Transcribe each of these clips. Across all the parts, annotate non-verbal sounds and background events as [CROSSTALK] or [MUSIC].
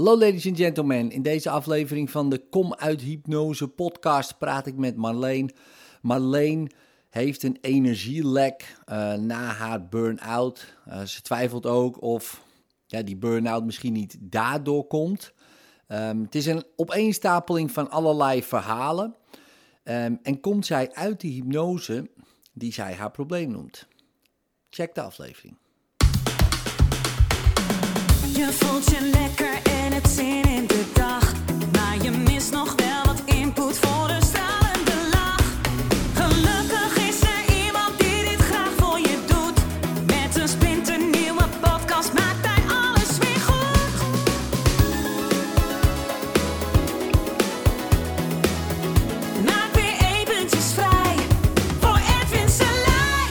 Hallo ladies and gentlemen, in deze aflevering van de Kom uit Hypnose podcast praat ik met Marleen. Marleen heeft een energielek uh, na haar burn-out. Uh, ze twijfelt ook of ja, die burn-out misschien niet daardoor komt. Um, het is een opeenstapeling van allerlei verhalen. Um, en komt zij uit die hypnose die zij haar probleem noemt. Check de aflevering. Je voelt je lekker zin in de dag. Maar je mist nog wel wat input voor de stralende lach. Gelukkig is er iemand die dit graag voor je doet. Met een splinternieuwe podcast maakt hij alles weer goed. Maak weer eventjes vrij voor Edwin Selij.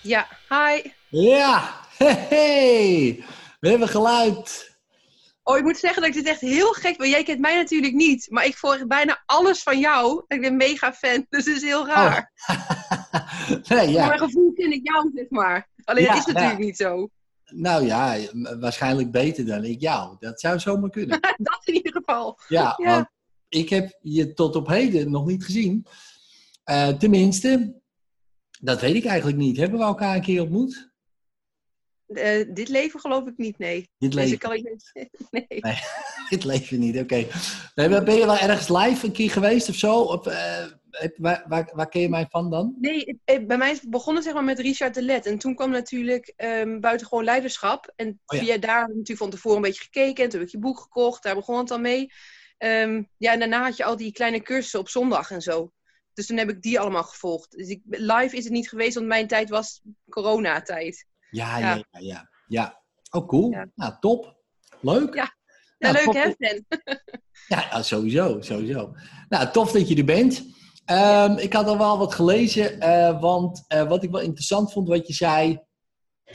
Ja, hi. Ja, [LAUGHS] hey, we hebben geluid. Oh, ik moet zeggen dat ik dit echt heel gek vind. Jij kent mij natuurlijk niet, maar ik volg bijna alles van jou. Ik ben mega fan, dus het is heel raar. Oh. [LAUGHS] nee, Voor ja. mijn gevoel ken ik jou, zeg maar. Alleen Ja, dat is natuurlijk ja. niet zo. Nou ja, waarschijnlijk beter dan ik jou. Dat zou zomaar kunnen. [LAUGHS] dat in ieder geval. Ja, Ja. want ik heb je tot op heden nog niet gezien. Eh, tenminste, dat weet ik eigenlijk niet. Hebben we elkaar een keer ontmoet? Eh, dit leven geloof ik niet, nee. Dit Deze leven, kan ik niet. [LAUGHS] Nee. [LAUGHS] dit leven niet, oké. Nee, maar ben je wel ergens live een keer geweest of zo? Of, eh, heb- waar, waar, waar ken je mij van dan? Nee, eh, bij mij is het begonnen zeg maar, met Richard de Let. En toen kwam natuurlijk ehm buitengewoon leiderschap. En Oh ja. via daar heb ik natuurlijk van tevoren een beetje gekeken. En toen heb ik je boek gekocht. Daar begon het dan mee. Ehm, ja, en daarna had je al die kleine cursussen op zondag en zo. Dus toen heb ik die allemaal gevolgd. Dus ik, live is het niet geweest, want mijn tijd was coronatijd. Ja, Ja. ja, ja. ja. Oh, cool. Ja. Nou, top. Leuk. Ja. Nou, leuk top. hè, Sven? [LAUGHS] Ja, ja, sowieso, sowieso. Nou, tof dat je er bent. Ehm, ik had al wel wat gelezen, eh, want eh, wat ik wel interessant vond wat je zei,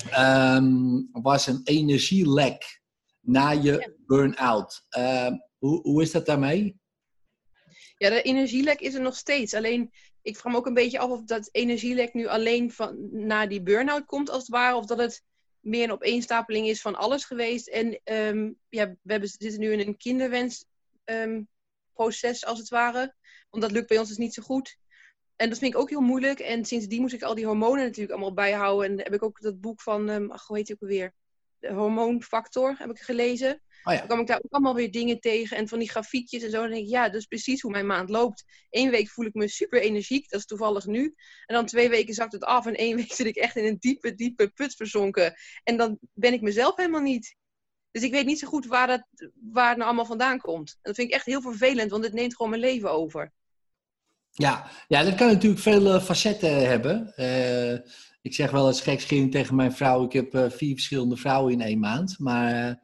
ehm, was een energielek na je burn-out. Ehm, hoe, hoe is dat daarmee? Ja, de energielek is er nog steeds. Alleen, ik vraag me ook een beetje af of dat energielek nu alleen van, na die burn-out komt, als het ware. Of dat het meer een opeenstapeling is van alles geweest. En ehm, ja, we hebben, zitten nu in een kinderwensproces, als het ware. Want dat lukt bij ons dus niet zo goed. En dat vind ik ook heel moeilijk. En sindsdien moest ik al die hormonen natuurlijk allemaal bijhouden. En heb ik ook dat boek van, ehm, ach, hoe heet die ook alweer? Hormoonfactor heb ik gelezen. Oh ja. Dan kwam ik daar ook allemaal weer dingen tegen. En van die grafiekjes en zo. Dan denk ik, ja, dat is precies hoe mijn maand loopt. Eén week voel ik me super energiek. Dat is toevallig nu. En dan twee weken zakt het af. En één [LAUGHS] week zit ik echt in een diepe, diepe put verzonken. En dan ben ik mezelf helemaal niet. Dus ik weet niet zo goed waar, dat, waar het nou allemaal vandaan komt. En dat vind ik echt heel vervelend. Want het neemt gewoon mijn leven over. Ja, ja, dat kan natuurlijk veel eh, facetten hebben. Eh, ik zeg wel eens gekscherend tegen mijn vrouw, ik heb eh, vier verschillende vrouwen in één maand. Maar, eh,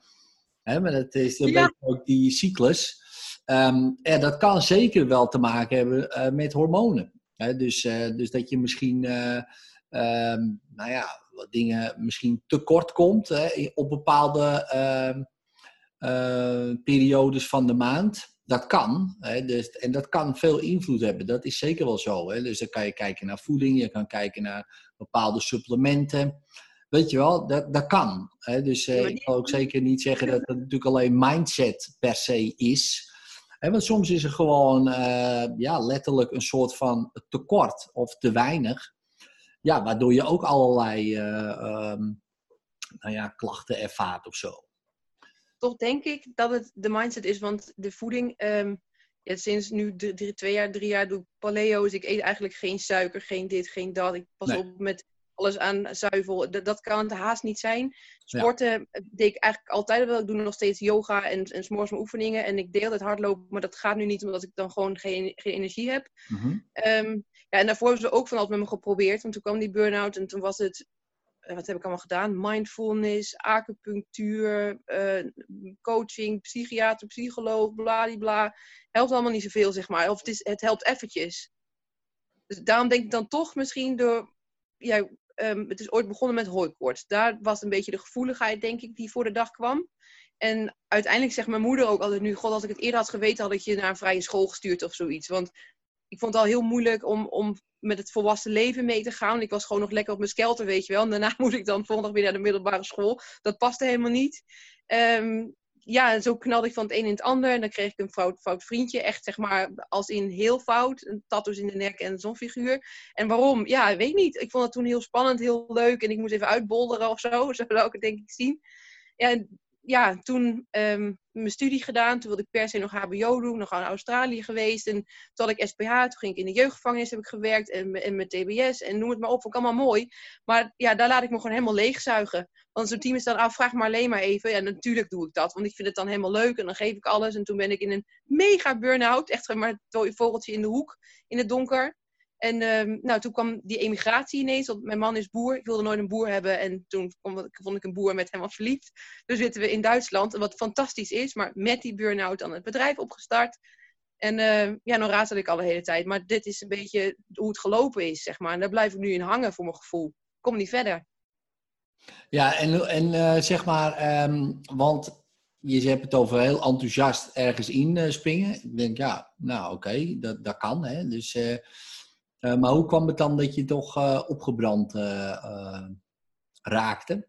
hè, maar dat is een Ja. beetje ook die cyclus. Ehm, en dat kan zeker wel te maken hebben eh, met hormonen. Hè, dus, dus dat je misschien, eh, ehm, nou ja, wat dingen misschien tekort komt hè, op bepaalde ehm, eh, periodes van de maand. Dat kan. Hè, dus, en dat kan veel invloed hebben. Dat is zeker wel zo. Hè. Dus dan kan je kijken naar voeding, je kan kijken naar bepaalde supplementen. Weet je wel, dat, dat kan. Hè. Dus eh, ik wil ook zeker niet zeggen dat het natuurlijk alleen mindset per se is. Hè, want soms is er gewoon eh, ja, letterlijk een soort van tekort of te weinig. Ja, waardoor je ook allerlei eh, ehm, nou ja, klachten ervaart of zo. toch denk ik dat het de mindset is. Want de voeding, ehm, ja, sinds nu drie, twee jaar, drie jaar doe ik paleo. Dus ik eet eigenlijk geen suiker, geen dit, geen dat. Ik pas Nee. op met alles aan zuivel. Dat, dat kan het haast niet zijn. Sporten deed ik eigenlijk altijd wel. Ik doe nog steeds yoga en, en s'morgens mijn oefeningen. En ik deel het hardlopen, maar dat gaat nu niet omdat ik dan gewoon geen, geen energie heb. Mhm. Ehm, ja, en daarvoor hebben ze ook van alles met me geprobeerd. Want toen kwam die burn-out en toen was het... eh, Wat heb ik allemaal gedaan? Mindfulness, acupunctuur, eh, coaching, psychiater, psycholoog, bladibla. Helpt allemaal niet zoveel, zeg maar. Of het, is, het helpt eventjes. Dus daarom denk ik dan toch misschien door... Ja, ehm, het is ooit begonnen met hooikoorts. Daar was een beetje de gevoeligheid, denk ik, die voor de dag kwam. En uiteindelijk zegt mijn moeder ook altijd nu... God, als ik het eerder had geweten, had ik je naar een vrije school gestuurd of zoiets. Want ik vond het al heel moeilijk om, om met het volwassen leven mee te gaan. Ik was gewoon nog lekker op mijn skelter, weet je wel. En daarna [LAUGHS] moest ik dan volgende dag weer naar de middelbare school. Dat paste helemaal niet. Ehm, ja, zo knalde ik van het een in het ander. En dan kreeg ik een fout, fout vriendje. Echt zeg maar als in heel fout. Een tattoos in de nek en zo'n figuur. En waarom? Ja, weet niet. Ik vond het toen heel spannend, heel leuk. En ik moest even uitbolderen of zo. [LAUGHS] Zo zou ik het denk ik zien. Ja, ja, toen um, mijn studie gedaan. Toen wilde ik per se nog HBO doen. Nog naar Australië geweest. En toen had ik SPH. Toen ging ik in de jeugdgevangenis heb ik gewerkt. En, en met TBS. En noem het maar op. Vond ik allemaal mooi. Maar ja, daar laat ik me gewoon helemaal leegzuigen. Want zo'n team is dan, ah, vraag maar alleen maar even. Ja, natuurlijk doe ik dat. Want ik vind het dan helemaal leuk. En dan geef ik alles. En toen ben ik in een mega burn-out. Echt maar een vogeltje in de hoek. In het donker. En um, nou, toen kwam die emigratie ineens. Want mijn man is boer. Ik wilde nooit een boer hebben. En toen vond ik een boer met hem als verliefd. Dus zitten we in Duitsland. Wat fantastisch is. Maar met die burn-out dan het bedrijf opgestart. En uh, ja, dan raad ik al de hele tijd. Maar dit is een beetje hoe het gelopen is, zeg maar. En daar blijf ik nu in hangen voor mijn gevoel. Kom niet verder. Ja, en, en uh, zeg maar, um, want je hebt het over heel enthousiast ergens inspringen. Uh, ik denk, ja, nou oké, dat, dat kan. Hè? Dus uh, maar hoe kwam het dan dat je toch uh, opgebrand uh, raakte?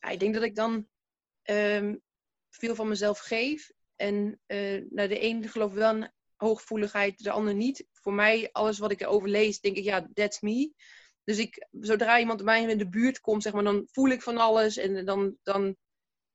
Ja, ik denk dat ik dan um, veel van mezelf geef. En nou, de een gelooft wel een hooggevoeligheid, de ander niet. Voor mij, alles wat ik erover lees, denk ik, ja, that's me. Dus ik, zodra iemand bij mij in de buurt komt, zeg maar, dan voel ik van alles. En dan, dan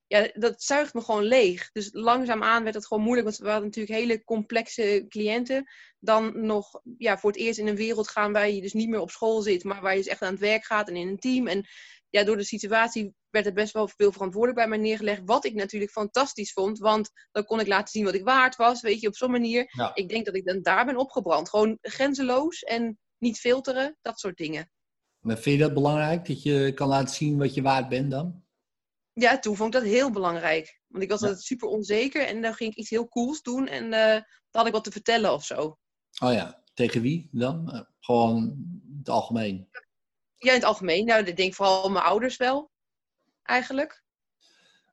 ja, dat zuigt me gewoon leeg. Dus langzaamaan werd het gewoon moeilijk, want we hadden natuurlijk hele complexe cliënten. Dan nog ja, voor het eerst in een wereld gaan waar je dus niet meer op school zit, maar waar je dus echt aan het werk gaat en in een team. En ja, door de situatie werd er best wel veel verantwoordelijk bij mij neergelegd. Wat ik natuurlijk fantastisch vond, want dan kon ik laten zien wat ik waard was, weet je, op zo'n manier. Ik denk dat ik dan daar ben opgebrand. Gewoon grenzeloos en niet filteren, dat soort dingen. Maar vind je dat belangrijk, dat je kan laten zien wat je waard bent dan? Ja, toen vond ik dat heel belangrijk. Want ik was altijd super onzeker en dan ging ik iets heel cools doen en uh, dan had ik wat te vertellen of zo. Oh ja, tegen wie dan? Uh, gewoon in het algemeen? Ja, in het algemeen. Nou, ik denk vooral mijn ouders wel, eigenlijk.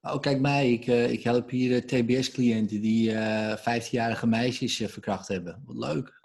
Oh, kijk mij, ik, uh, ik help hier TBS-cliënten die 15-jarige meisjes verkracht hebben. Wat leuk.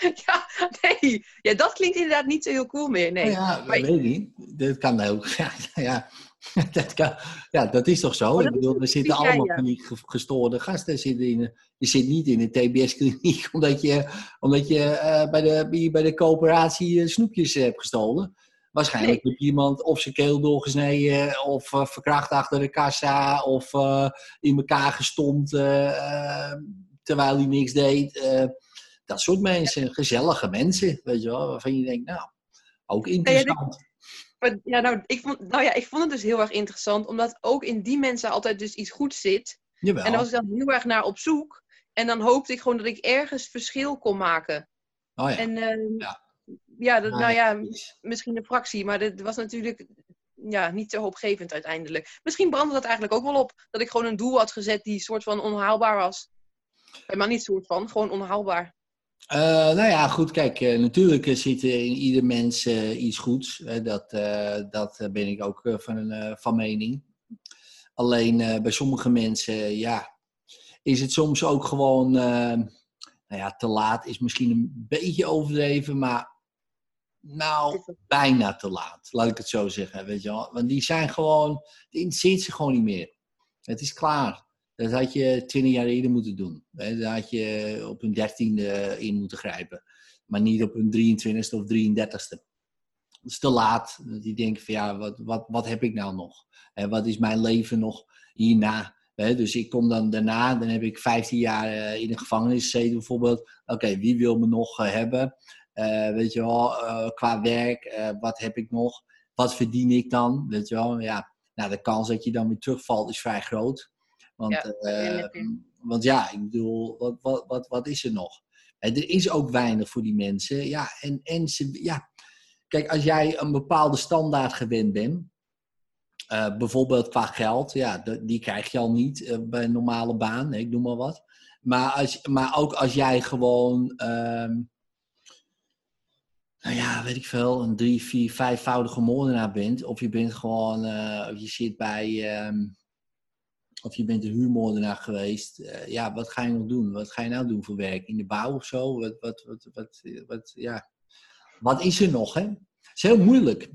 [LAUGHS] ja, nee. Ja, dat klinkt inderdaad niet zo heel cool meer. Nee. Oh ja, maar... weet ik niet. Dat kan ook. [LAUGHS] Ja, ja. [LAUGHS] dat, kan, ja, dat is toch zo? Ik bedoel, we zitten allemaal ja, die gestoorde gasten. Zitten in, je zit niet in een TBS-kliniek [LAUGHS] omdat je, omdat je uh, bij, de, bij de coöperatie uh, snoepjes hebt gestolen. Waarschijnlijk nee. heb je iemand of zijn keel doorgesneden, of uh, verkracht achter de kassa, of in elkaar gestompt terwijl hij niks deed. dat soort mensen, gezellige mensen, weet je wel, waarvan je denkt, nou, ook interessant. Maar, ja, nou, ik vond, nou ja, ik vond het dus heel erg interessant, omdat ook in die mensen altijd dus iets goeds zit. Jawel. En daar was ik dan heel erg naar op zoek. En dan hoopte ik gewoon dat ik ergens verschil kon maken. Oh ja. En uh, ja, ja, dat, nou ja, misschien een fractie, maar dat was natuurlijk ja, niet zo hoopgevend uiteindelijk. Misschien brandde dat eigenlijk ook wel op. Dat ik gewoon een doel had gezet die soort van onhaalbaar was. Maar niet soort van, gewoon onhaalbaar. Uh, nou ja, goed, kijk, uh, natuurlijk zit er in ieder mens uh, iets goeds. dat, dat ben ik ook van, van mening. Alleen bij sommige mensen, ja, is het soms ook gewoon, nou ja, te laat is misschien een beetje overdreven, maar nou, bijna te laat, laat ik het zo zeggen, weet je wel. Want die zijn gewoon, het interesseert ze gewoon niet meer. Het is klaar. Dat had je twintig jaar eerder moeten doen. Dat had je op een dertiende in moeten grijpen. Maar niet op een 23ste of 33ste. Dat is te laat. Die denken van ja, wat, wat, wat heb ik nou nog? wat is mijn leven nog hierna? Dus ik kom dan daarna, dan heb ik 15 jaar eh, in de gevangenis gezeten bijvoorbeeld. Oké, wie wil me nog eh, hebben? Uh, weet je wel, qua werk, wat heb ik nog? Wat verdien ik dan? Weet je wel, ja. Nou, de kans dat je dan weer terugvalt is vrij groot. Want ja, uh, want ja ik bedoel, wat, wat, wat, wat is er nog? er is ook weinig voor die mensen. Ja, en, en ze, ja. Kijk, als jij een bepaalde standaard gewend bent, uh, bijvoorbeeld qua geld, ja, die krijg je al niet uh, bij een normale baan, ik noem maar wat. Maar, als, maar ook als jij gewoon, uh, nou ja, weet ik veel, een drie, vier, vijfvoudige moordenaar bent, of je bent gewoon, of je zit bij, ehm, of je bent een huurmoordenaar geweest. Uh, ja, wat ga je nog doen? Wat ga je nou doen voor werk? In de bouw of zo? Wat, wat, wat, wat, wat ja. wat is er nog? Hè? Het is heel moeilijk.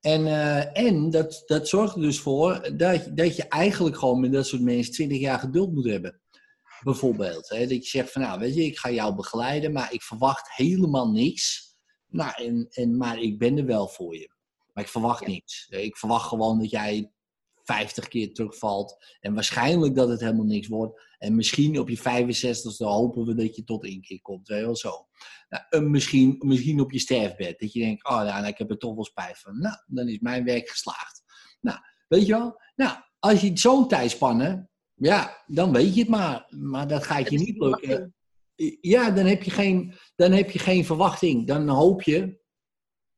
En, uh, en dat, dat zorgt er dus voor dat, dat je eigenlijk gewoon met dat soort mensen 20 jaar geduld moet hebben. Bijvoorbeeld. Hè? Dat je zegt van nou, weet je, ik ga jou begeleiden, maar ik verwacht helemaal niks. Nou, en, en, maar ik ben er wel voor je. Maar ik verwacht niks. Ik verwacht gewoon dat jij 50 keer terugvalt. En waarschijnlijk dat het helemaal niks wordt. En misschien op je 65ste hopen we dat je tot één keer komt. Weet je wel zo. Nou, misschien, misschien op je sterfbed. Dat je denkt, oh nou, nou, ik heb er toch wel spijt van. Nou, dan is mijn werk geslaagd. Nou, weet je wel? Nou, als je zo'n tijdspannen, ja, dan weet je het maar. Maar dat gaat je niet lukken. Ja, dan heb, je geen, dan heb je geen verwachting. Dan hoop je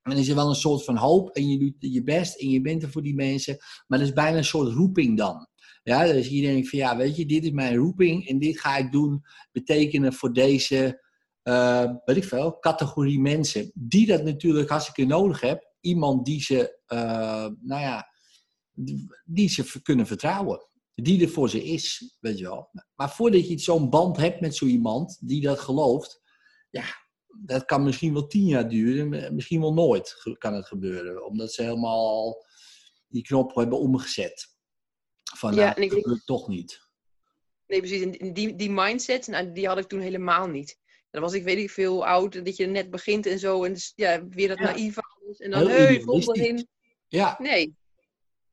dan is er wel een soort van hoop en je doet je best en je bent er voor die mensen. Maar dat is bijna een soort roeping dan. Ja, dus je denkt van ja, weet je, dit is mijn roeping en dit ga ik doen betekenen voor deze, uh, ik veel, categorie mensen. Die dat natuurlijk hartstikke nodig hebben. Iemand die ze, uh, nou ja, die ze kunnen vertrouwen. Die er voor ze is, weet je wel. Maar voordat je zo'n band hebt met zo iemand die dat gelooft, ja, dat kan misschien wel tien jaar duren, misschien wel nooit kan het gebeuren. Omdat ze helemaal die knop hebben omgezet. Van ja, nou, dat toch niet. Nee, precies. En die, die mindset, nou, die had ik toen helemaal niet. Dan was ik weet ik veel oud, dat je net begint en zo. En dus, ja, weer dat ja. naïef alles. En dan, hey, vol erin. Ja. Nee.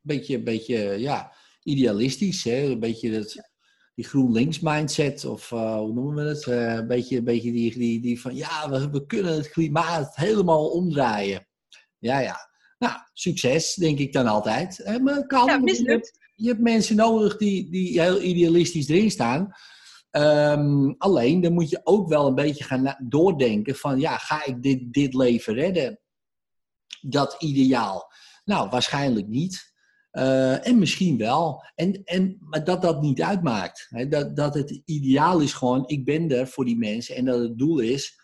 Beetje, beetje, ja, idealistisch. Hè? Een beetje dat die GroenLinks mindset, of uh, hoe noemen we het? Uh, een beetje, een beetje die, die, die van ja, we, we kunnen het klimaat helemaal omdraaien. Ja, ja. Nou, succes, denk ik dan altijd. Eh, maar kan, ja. Je, hebt mensen nodig die, die heel idealistisch erin staan. Um, alleen, dan moet je ook wel een beetje gaan doordenken van, ja, ga ik dit, dit leven redden? Dat ideaal? Nou, waarschijnlijk niet. Uh, en misschien wel. En, en, maar dat dat niet uitmaakt. Dat, dat het ideaal is gewoon, ik ben er voor die mensen. En dat het doel is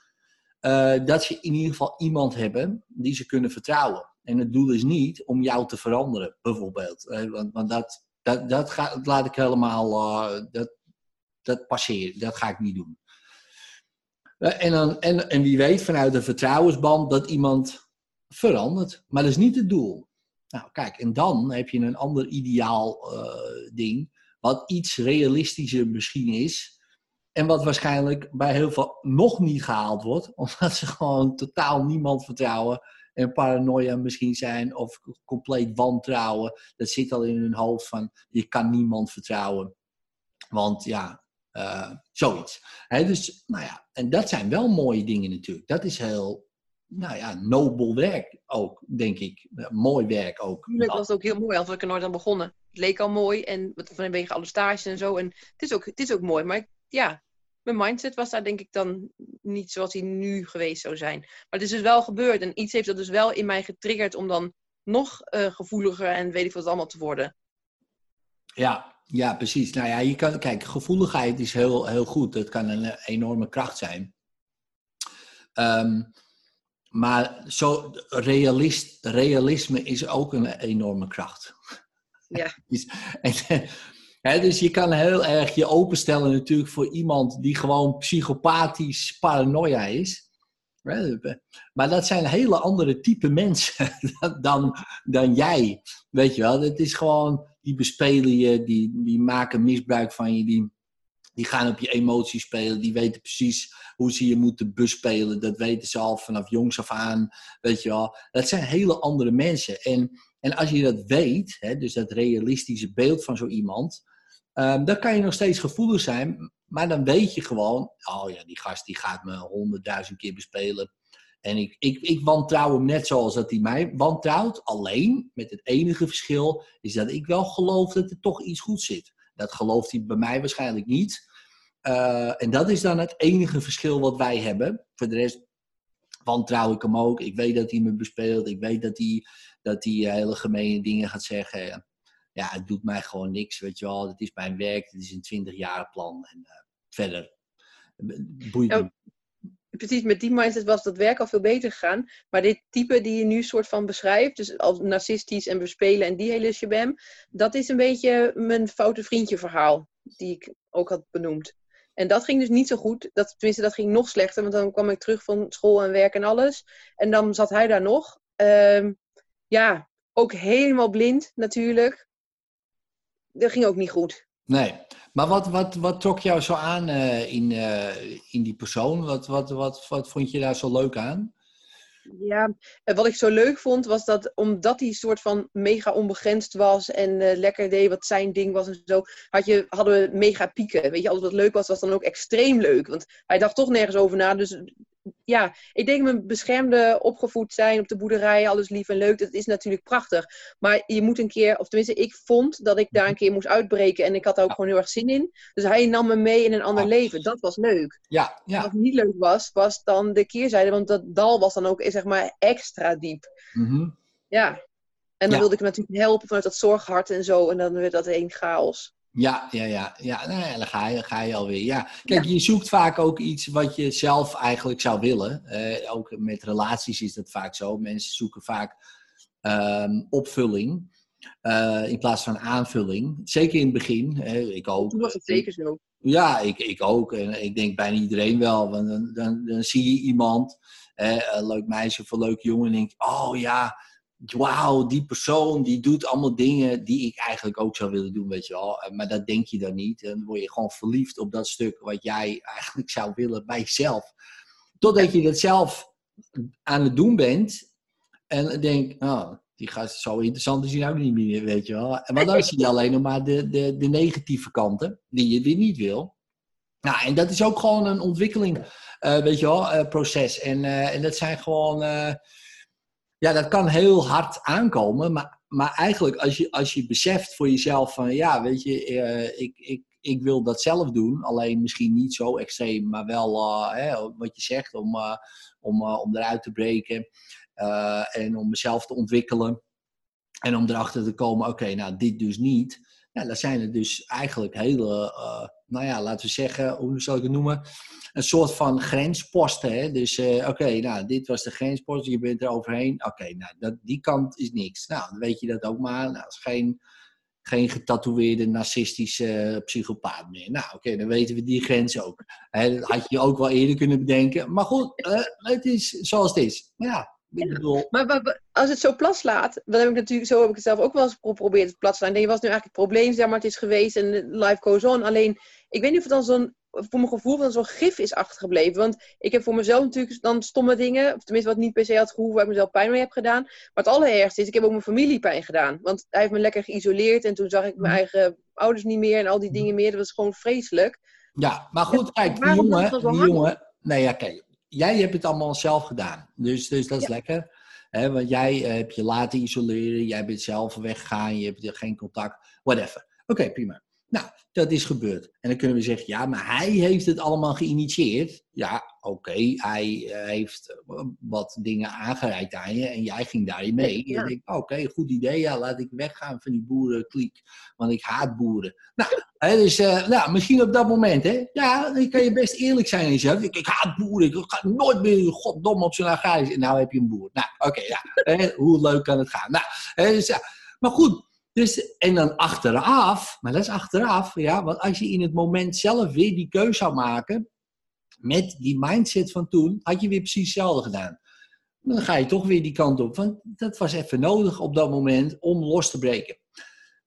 uh, dat ze in ieder geval iemand hebben die ze kunnen vertrouwen. En het doel is niet om jou te veranderen, bijvoorbeeld. Want, want dat, dat, dat, ga, laat ik helemaal, uh, dat, dat passeer, dat ga ik niet doen. En, dan, en, en wie weet vanuit de vertrouwensband dat iemand verandert. Maar dat is niet het doel. Nou, kijk, en dan heb je een ander ideaal uh, ding, wat iets realistischer misschien is. En wat waarschijnlijk bij heel veel nog niet gehaald wordt, [LAUGHS] omdat ze gewoon totaal niemand vertrouwen en paranoia misschien zijn of compleet wantrouwen. Dat zit al in hun hoofd van je kan niemand vertrouwen. Want ja, uh, zoiets. Dus, nou ja, en dat zijn wel mooie dingen natuurlijk. Dat is heel nou ja, nobel werk ook, denk ik. mooi werk ook. Tuurlijk was het ook heel mooi, als ik er nooit aan begonnen. Het leek al mooi en vanwege alle stages en zo. En het is ook, het is ook mooi, maar ja, mijn mindset was daar denk ik dan niet zoals hij nu geweest zou zijn. Maar het is dus wel gebeurd en iets heeft dat dus wel in mij getriggerd om dan nog uh, gevoeliger en weet ik wat allemaal te worden. Ja, ja, precies. Nou ja, je kan, kijk, gevoeligheid is heel, heel goed. Dat kan een enorme kracht zijn. Um, maar zo realist, realisme is ook een enorme kracht. Ja. [LAUGHS] dus, [LAUGHS] dus je kan heel erg je openstellen natuurlijk voor iemand die gewoon psychopathisch paranoia is. Maar dat zijn hele andere type [LAUGHS] mensen dan, dan jij. Weet je wel, het is gewoon, die bespelen je, die, die maken misbruik van je, die, die gaan op je emoties spelen. Die weten precies hoe ze je moeten bespelen. Dat weten ze al vanaf jongs af aan. Weet je wel. Dat zijn hele andere mensen. En, en als je dat weet, hè, dus dat realistische beeld van zo iemand. Um, dan kan je nog steeds gevoelig zijn. Maar dan weet je gewoon, oh ja, die gast die gaat me honderdduizend keer bespelen. En ik, ik, ik wantrouw hem net zoals dat hij mij wantrouwt. Alleen, met het enige verschil, is dat ik wel geloof dat er toch iets goed zit. Dat gelooft hij bij mij waarschijnlijk niet. Uh, en dat is dan het enige verschil wat wij hebben. Voor de rest wantrouw ik hem ook. Ik weet dat hij me bespeelt. Ik weet dat hij, dat hij eh, hele gemene dingen gaat zeggen. Ja, het doet mij gewoon niks, weet je wel. Het is mijn werk. Het is een 20 jaar plan. En uh, verder boeit me. Precies, met die mindset was dat werk al veel beter gegaan. Maar dit type die je nu soort van beschrijft, dus als narcistisch en bespelen en die hele shabam, dat is een beetje mijn foute vriendje verhaal, die ik ook had benoemd. En dat ging dus niet zo goed. Dat, tenminste, dat ging nog slechter, want dan kwam ik terug van school en werk en alles. En dan zat hij daar nog. Um, ja, ook helemaal blind natuurlijk. Dat ging ook niet goed. Nee, maar wat, wat, wat trok jou zo aan uh, in, uh, in die persoon? Wat, wat, wat, wat vond je daar zo leuk aan? Ja, wat ik zo leuk vond was dat omdat hij soort van mega onbegrensd was en uh, lekker deed wat zijn ding was en zo, had je, hadden we mega pieken. Weet je, alles wat leuk was, was dan ook extreem leuk. Want hij dacht toch nergens over na. Dus ja, ik denk mijn beschermde opgevoed zijn op de boerderij, alles lief en leuk, dat is natuurlijk prachtig. Maar je moet een keer, of tenminste, ik vond dat ik daar een keer moest uitbreken en ik had daar ook gewoon heel erg zin in. Dus hij nam me mee in een ander leven. Dat was leuk. Ja, ja. Wat niet leuk was, was dan de keerzijde, want dat dal was dan ook, zeg maar, extra diep. Mm Ja. En dan wilde ik hem natuurlijk helpen vanuit dat zorghart en zo. En dan werd dat één chaos. Ja, ja, ja. ja. Nou ja, dan ga je, ga je alweer. Ja, kijk, je zoekt vaak ook iets wat je zelf eigenlijk zou willen. Eh, ook met relaties is dat vaak zo. Mensen zoeken vaak ehm, opvulling eh, in plaats van aanvulling. Zeker in het begin. hè, ik ook. Toen was het zeker zo. Ja, ik, ik ook. En ik denk bijna iedereen wel. Want dan, dan, dan zie je iemand, hè, een leuk meisje of een leuk jongen, en denk je, oh ja, wauw, die persoon die doet allemaal dingen die ik eigenlijk ook zou willen doen, weet je wel. Maar dat denk je dan niet. Dan word je gewoon verliefd op dat stuk wat jij eigenlijk zou willen bij jezelf. Totdat je dat zelf aan het doen bent en denk, oh, die gast is zo interessant is hij ook niet meer, weet je wel. Maar dan [LAUGHS] zie je alleen nog maar de, de, de negatieve kanten die je weer niet wil. Nou, en dat is ook gewoon een ontwikkeling, eh, weet je wel, eh, proces. En, eh, en dat zijn gewoon, eh, ja, dat kan heel hard aankomen. Maar, maar eigenlijk, als je, als je beseft voor jezelf van, ja, weet je, eh, ik, ik, ik wil dat zelf doen. Alleen misschien niet zo extreem, maar wel eh, hè, wat je zegt, om, eh, om, om eruit te breken. en om mezelf te ontwikkelen. En om erachter te komen, oké, nou, dit dus niet. Ja, dan zijn er dus eigenlijk hele, nou ja, laten we zeggen, hoe zal ik het noemen? Een soort van grensposten. Hè? Dus eh, oké, nou, dit was de grenspost, je bent er overheen. Oké, nou, dat, die kant is niks. Nou, dan weet je dat ook maar. Nou, dat is geen, geen getatoeëerde narcistische psychopaat meer. Nou, oké, dan weten we die grens ook. Hè, dat had je ook wel eerder kunnen bedenken. Maar goed, eh, het is zoals het is. Ja, bedoel... Maar wa- als het zo plat slaat, dan heb ik natuurlijk, zo heb ik het zelf ook wel eens geprobeerd het plat te slaan. Nee, was nu eigenlijk het probleem, zeg maar, het is geweest en life goes on. Alleen, ik weet niet of het dan zo'n, voor mijn gevoel, dan zo'n gif is achtergebleven. Want ik heb voor mezelf natuurlijk dan stomme dingen, of tenminste wat niet per se had gehoeven, waar ik mezelf pijn mee heb gedaan. Maar het allerergste is, ik heb ook mijn familie pijn gedaan. Want hij heeft me lekker geïsoleerd en toen zag ik mijn eigen ouders niet meer en al die dingen meer. Dat was gewoon vreselijk. Ja, maar goed, kijk, die jongen, die jongen, nee ja, kijk, jij hebt het allemaal zelf gedaan, dus, dus dat is lekker. Hè, want jij eh, hebt je laten isoleren, jij bent zelf weggegaan, je hebt geen contact, whatever. Oké, prima. Nou, dat is gebeurd. En dan kunnen we zeggen, ja, maar hij heeft het allemaal geïnitieerd. Ja, oké, hij eh, heeft eh, wat dingen aangereikt aan je en jij ging daarin mee. Ja. En je denkt, oké, goed idee, ja, laat ik weggaan van die boerenkliek, want ik haat boeren. Nou, Hè, dus uh, nou, misschien op dat moment, hè? Ja, dan kan je best eerlijk zijn in jezelf. Ik, ik haat boeren, ik ga nooit meer goddomme op zo'n agrarisch. En nou heb je een boer. Nou, oké, ja. Hè, hoe leuk kan het gaan? Nou, hè, dus, ja. Maar goed, dus, en dan achteraf, maar dat is achteraf, ja, want als je in het moment zelf weer die keuze zou maken, met die mindset van toen, had je weer precies hetzelfde gedaan. Dan ga je toch weer die kant op, want dat was even nodig op dat moment om los te breken.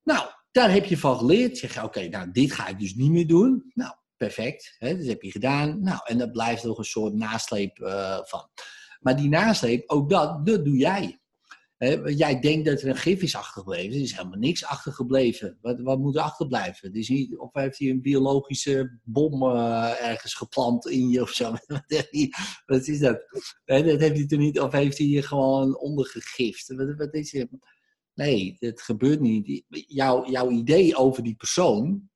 Nou, daar heb je van geleerd. Zeg je, oké, nou, dit ga ik dus niet meer doen. Nou, perfect. Hè, dat heb je gedaan. Nou, en dat blijft nog een soort nasleep uh, van. Maar die nasleep, ook dat, dat doe jij. Jij denkt dat er een gif is achtergebleven. Er is helemaal niks achtergebleven. Wat, wat moet er achterblijven? Is of heeft hij een biologische bom uh, ergens geplant in je of zo? [LAUGHS] wat is dat? Dat heeft hij toen niet. Of heeft hij je gewoon ondergegift? Wat, wat is? Nee, het gebeurt niet. Jouw idee over die persoon.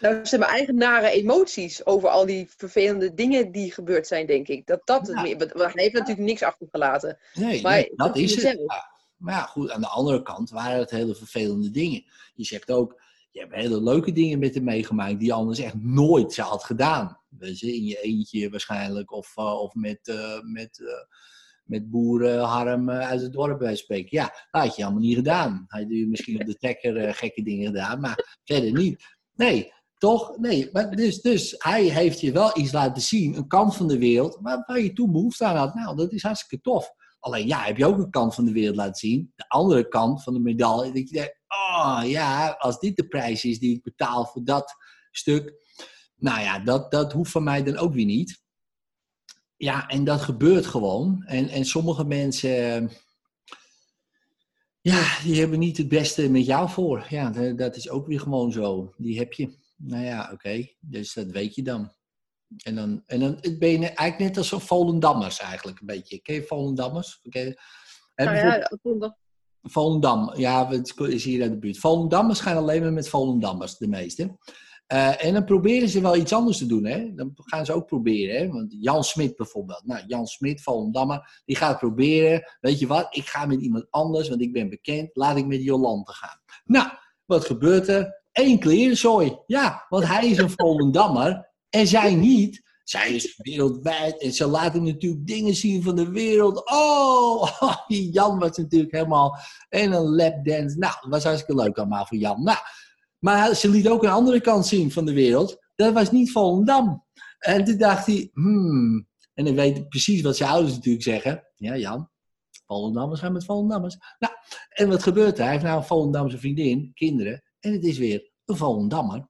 Nou, ze hebben eigen nare emoties over al die vervelende dingen die gebeurd zijn, denk ik. Dat dat het meer. want Hij heeft natuurlijk niks achtergelaten. Nee, Maar nee, dat is het. zelf. Maar ja, goed, aan de andere kant waren het hele vervelende dingen. Je zegt ook, je hebt hele leuke dingen met hem meegemaakt die je anders echt nooit zou had gedaan. Weet je, in je eentje waarschijnlijk, of, uh, of met, uh, met, uh, met boerenharm uit het dorp bij spreken. Ja, dat had je allemaal niet gedaan. Had je misschien op de trekker gekke dingen gedaan, maar verder niet. Nee, toch? Nee, maar dus, dus hij heeft je wel iets laten zien, een kant van de wereld, waar, waar je toen behoefte aan had. Nou, dat is hartstikke tof. Alleen ja, heb je ook een kant van de wereld laten zien. De andere kant van de medaille. Dat je denkt, oh ja, als dit de prijs is die ik betaal voor dat stuk. Nou ja, dat, dat hoeft van mij dan ook weer niet. Ja, en dat gebeurt gewoon. En, en sommige mensen, ja, die hebben niet het beste met jou voor. Ja, dat is ook weer gewoon zo. Die heb je. Nou ja, oké. Dus dat weet je dan. En dan, en dan ben je eigenlijk net als Volendammers eigenlijk een beetje. Ken je Volendammers? Nou ja, Volendam, ja, het is hier uit de buurt. Volendammers gaan alleen maar met Volendammers, de meeste. Uh, en dan proberen ze wel iets anders te doen. Hè? Dan gaan ze ook proberen. Hè? Want Jan Smit bijvoorbeeld. Nou, Jan Smit, Volendammer, die gaat proberen. Weet je wat, ik ga met iemand anders, want ik ben bekend. Laat ik met Jolante gaan. Nou, wat gebeurt er? Eén klerenzooi. Ja, want hij is een Volendammer en zij niet. Zij is wereldwijd en ze laten natuurlijk dingen zien van de wereld. Oh, [LAUGHS] Jan was natuurlijk helemaal en een lapdance. Nou, dat was hartstikke leuk allemaal voor Jan. Nou, maar ze liet ook een andere kant zien van de wereld. Dat was niet Volendam. En toen dacht hij, hmm. En hij weet precies wat zijn ouders natuurlijk zeggen. Ja, Jan, Volendammers gaan met Volendammers. Nou, en wat gebeurt er? Hij heeft nou een Volendamse vriendin, kinderen. En het is weer een Volendammer.